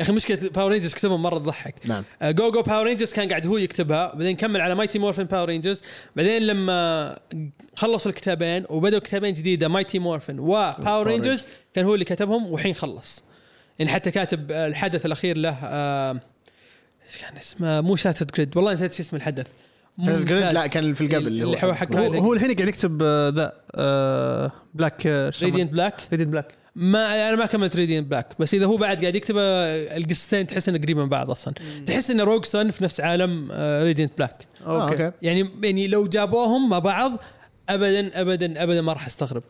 أخي مشكلة Power Rangers كتبهم مرة تضحك. نعم. Go Go Power Rangers كان قاعد هو يكتبها بعدين كمل على Mighty Morphin Power Rangers بعدين لما خلصوا الكتابين وبدأوا كتابين جديدة Mighty Morphin و Power Rangers كان هو اللي كتبهم وحين خلص. يعني حتى كاتب الحدث الأخير له آه، إيش كان اسمه؟ مو Shattered Grid والله نسيت شو اسم الحدث. ممتاز. لا، كان في القبل اللي هو- هو حق هو, هو الحين قاعد يكتب آه، the Black Radiant Black Radiant Black ما أنا ما كملت Radiant Black بس إذا هو بعد قاعد يكتب آه، القصتين تحس إنه قريبة من بعض أصلا. تحس ان Rogue Sun في نفس عالم Radiant Black آه، okay. يعني يعني لو جابوهم مع بعض ابدا ابدا ابدا ما راح أستغرب.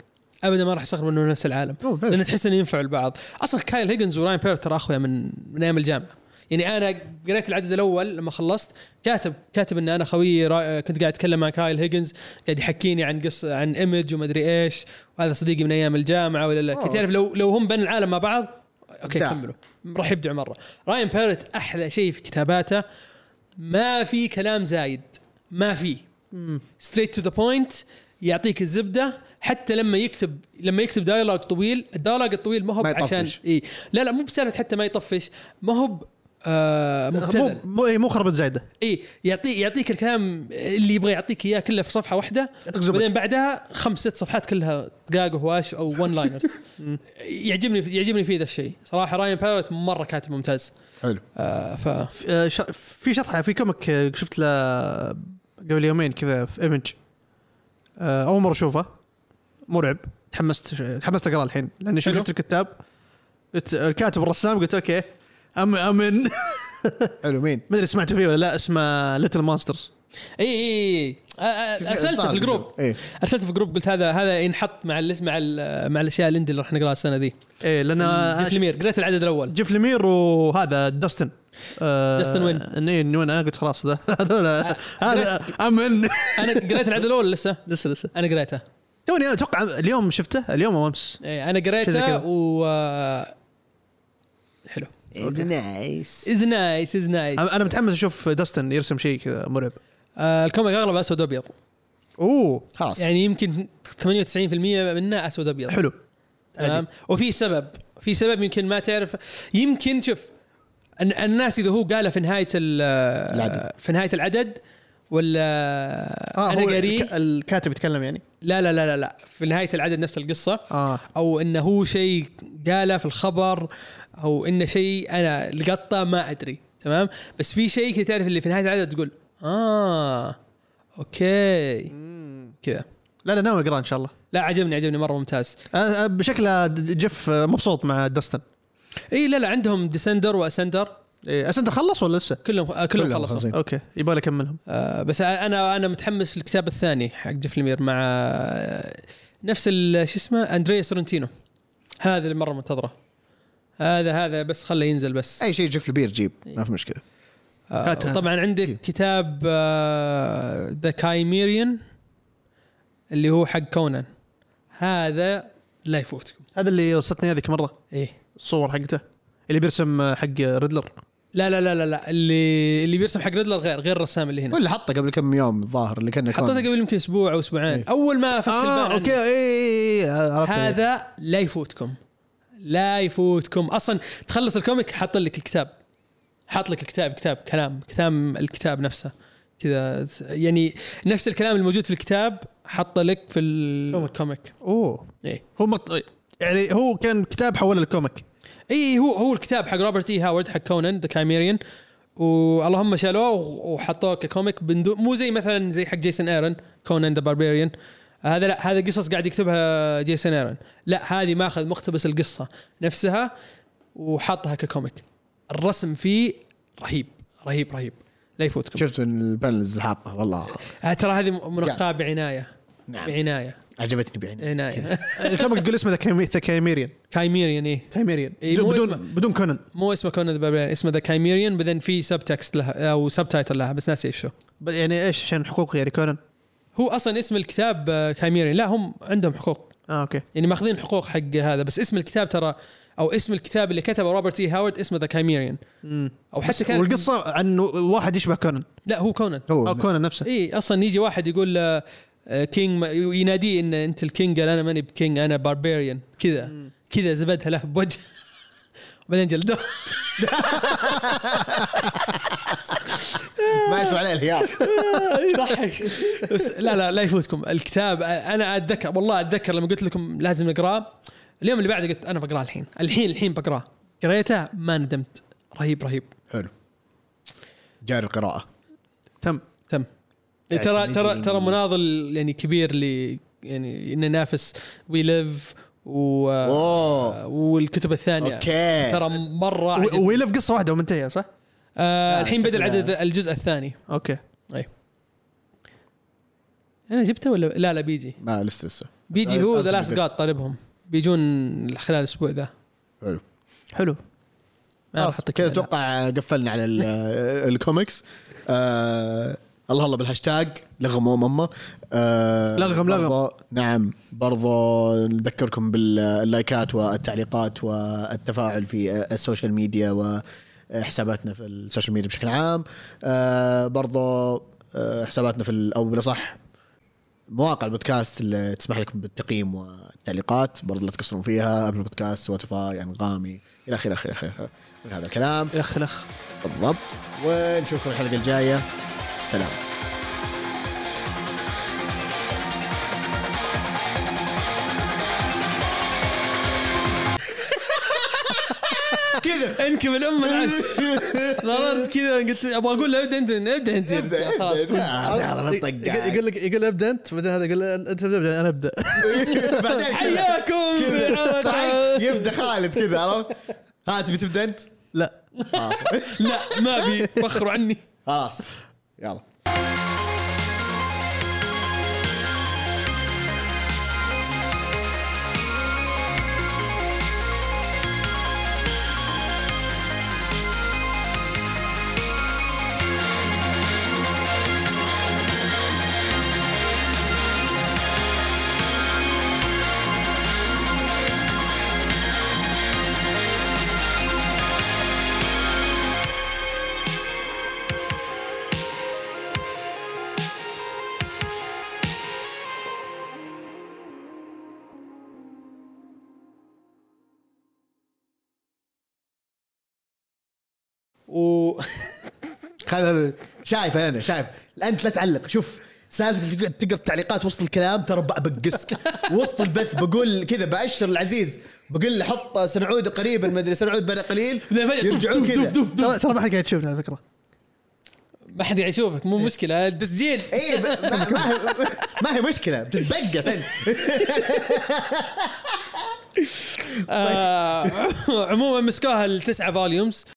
ابدا ما راح أستغرب إنه نفس العالم. لأن تحس إنه ينفعوا البعض. أصلا كايل هيجنز وراين باريت ترى أخويا من من أيام الجامعة. يعني أنا قريت العدد الأول لما خلصت كاتب كاتب إن أنا خويي را... كنت قاعد أتكلم مع كايل هيجنز قاعد يحكيني عن قص عن Image ومدري إيش وهذا صديقي من أيام الجامعة ولا لا. كنت. تعرف لو لو هم بين العالم مع بعض okay إبداع. كملوا. راح يبدعوا مرة. راين باريت أحلى شيء في كتاباته ما في كلام زايد. ما في. straight to the point يعطيك الزبدة حتى لما يكتب لما يكتب dialogue طويل ال dialogue الطويل ما هو عشان. اي لا لا مو بسالفة حتى ما يطفش ما هو آه مو مبتذل. مو إيه، مو خربت زايدة. اي يعطي يعطيك الكلام اللي يبغى يعطيك إياه كله في صفحة واحدة. بعدين بعدها خمس ست صفحات كلها دقاق وهواش أو one liners يعجبني يعجبني فيه ذا الشيء. صراحة Ryan Parrott مرة كاتب ممتاز. حلو. آه ف في- آه، ش- في شطحة في comic آه، شفت له قبل يومين كذا في Image آه، أول مرة أشوفه. مرعب. تحمست تحمست أقرأ الحين لأني. شفت الكتاب. قلت الكاتب الرسام قلت okay I'm in. حلو مين؟ ما أدري سمعتوا فيه ولا لا اسمه Little Monsters إي إي إي آه، آه، أرسلته في ال group. إيه. أرسلته في ال group قلت هذا هذا ينحط مع الاسم مع ال- مع الأشياء ال indie اللي راح نقراها السنة ذي. إيه لأن Jeff Lemire قريت العدد الأول. Jeff Lemire وهذا Dustin آه، Dustin Nguyen؟ إيه Nguyen؟ أنا قلت خلاص ذا هذول هذا I'm in. أنا قريت العدد الأول لسه. لسه لسه. أنا قريته. توني أتوقع اليوم شفته اليوم أو أمس. إيه، أنا. قريته و آه، حلو nice it's nice it's nice أنا متحمس أشوف Dustin يرسم شيء كذا مرعب. آه، الكوميك اغلب أسود وأبيض. أوه. خلاص. يعني يمكن 98% منه أسود وأبيض. حلو. تمام؟ وفي سبب. في سبب يمكن ما تعرف. يمكن شوف الن- الناس إذا هو قاله في نهاية ال- العدد. في نهاية العدد ولا آه أنا الك- الكاتب يتكلم يعني؟ لا لا لا لا لا. في نهاية العدد نفس القصة. آه. أو إنه هو شيء قاله في الخبر. أو إنه شيء أنا لقطة ما أدري تمام؟ بس في شيء كذا تعرف اللي في نهاية العدد تقول آه okay. كذا. لا لا ناوي أقرأ إن شاء الله. لا عجبني عجبني مرة ممتاز. جيف آه، مبسوط مع Dustin إي لا لا عندهم Descender و Ascender إيه Ascender خلص ولا لسه؟ كلهم آه كلهم خلصوا. خلصين. okay يبغى لي أكملهم. آه بس أنا أنا متحمس للكتاب الثاني حق Jeff Lemire مع آه، نفس ال- شو اسمه؟ Andrea Sorrentino. هذا اللي مرة منتظره. هذا هذا بس خله ينزل بس. أي شيء Jeff Lemire يجيب ما في مشكلة. آه. طبعا عندك كتاب The Cimmerian اللي هو حق Conan. هذا لا يفوتكم. هذا اللي وصلتني هذيك مرة. إيه. الصور حقته. اللي بيرسم آه، حق Riddler. لا لا لا لا, لا. اللي اللي بيرسم حق Riddler غير غير الرسام اللي هنا. ولا حطه قبل كم يوم الظاهر اللي كنا حطيته قبل يمكن أسبوع أو أسبوعين. إيه. أول ما فك آه البال okay. اي اي اي عرفت. هذا لا يفوتكم. لا يفوتكم. أصلا تخلص ال comic حاط لك الكتاب. حاط لك الكتاب كتاب كلام كلام الكتاب نفسه. كذا يعني نفس الكلام الموجود في الكتاب حط لك في ال comic. أوه. إيه. هو مط... يعني هو كان كتاب حوله لل comic اي هو هو الكتاب حق Robert E. Howard حق Conan The Cimmerian واللهم شالوه وحطوه ك comic بندو مو زي مثلا زي حق Jason Aaron Conan the Barbarian هذا لا هذا قصص قاعد يكتبها Jason Aaron. لا هذه ماخذ مقتبس القصة نفسها وحاطها ك comic. الرسم فيه رهيب رهيب رهيب. لا يفوتكم. شفت ال panels حاطه والله. آه ترى هذه منقاه بعناية. نعم. بعناية. عجبتني بعيني عناية. (laughs) ال comic تقول اسمه The Cimmerian Cimmerian إيه. Cimmerian إيه، بدون بدون Conan. مو اسمه Conan the Barbarian اسمه The Cimmerian بعدين في subtext لها أو subtitle لها بس ناسي إيش هو. يعني إيش عشان حقوق يعني Conan؟ هو أصلا اسم الكتاب آه، Cimmerian لا هم عندهم حقوق. آه okay. يعني ماخذين الحقوق حق هذا بس اسم الكتاب ترى أو اسم الكتاب اللي كتبه Robert E. Howard اسمه The Cimmerian. أو حتى كان والقصة عن واحد يشبه Conan. لا هو Conan. هو أو Conan نفسه. إي أصلا يجي واحد يقول آه، آه، king يناديه إن أنت ال king قال أنا ماني ب king أنا barbarian كذا. كذا زبدها له بوجه. (laughs) بعدين جلدوه (laughs) ما يسوى عليه الهيار. (laughs) يضحك. بس لا لا لا يفوتكم. الكتاب أنا أتذكر والله أتذكر لما قلت لكم لازم نقراه اليوم اللي بعده قلت أنا بقراه الحين. الحين الحين بقراه قريته؟ ما ندمت. رهيب رهيب. حلو. جاري القراءة. تم. تم. ترى. ترى ترى مناضل يعني كبير ل يعني إنه ينافس. We Live و اوه والكتب الثانية. okay. ترى مرة عجبني. We Live قصة واحدة ومنتهية صح؟ آه الحين بدأ العدد الجزء الثاني. okay. أنا جبته ولا؟ لا لا بيجي. ما لسه لسه. بيجي هو The Last God طالبهم. بيجون خلال الأسبوع ذا. حلو. حلو. كذا أتوقع قفلنا على ال- (laughs) الكوميكس. آه الله الله بالهاشتاج. لغم امه آه لغم، لغم. نعم برضو نذكركم باللايكات والتعليقات والتفاعل في ال social media وحساباتنا في ال social media بشكل عام. آه برضو آه حساباتنا في أو بالأصح مواقع البودكاست اللي تسمح لكم بالتقييم والتعليقات. برضو لا تقصرون فيها. Apple Podcast Spotify أنغامي إلى آخره إلى آخره من هذا الكلام. إلخ إلخ بالضبط. ونشوفكم الحلقة الجاية. سلام. كذا. انكب الام العش نظرت كذا قلت أبغى أقول له ابدأ أنت ابدأ أنت خلاص. يقول لك يقول ابدأ أنت بعدين هذا يقول أنت ابدأ أنا أبدأ. (laughs) بعدين حياكم. يبدأ خالد كذا عرفت؟ ها تبي تبدأ أنت؟ لا. لا ما أبي. بخروا عني. خلاص. يلا و (laughs) خل شايف أنا شايف. انت لا تعلق. شوف سالفة تقعد تقرأ التعليقات وسط الكلام ترى بقسك. (laughs) وسط البث بقول كذا بأشر العزيز. بقول له حط سنعود قريبا ما أدري سنعود بعد قليل. (laughs) يرجعون كذا. ترى ترى ما حد قاعد يشوفنا على فكرة. ما حد قاعد يشوفك مو مشكلة. التسجيل اي ما, ما, هي- ما هي مشكلة. بتتبقس انت آه عموما مسكوها التسعة فوليومز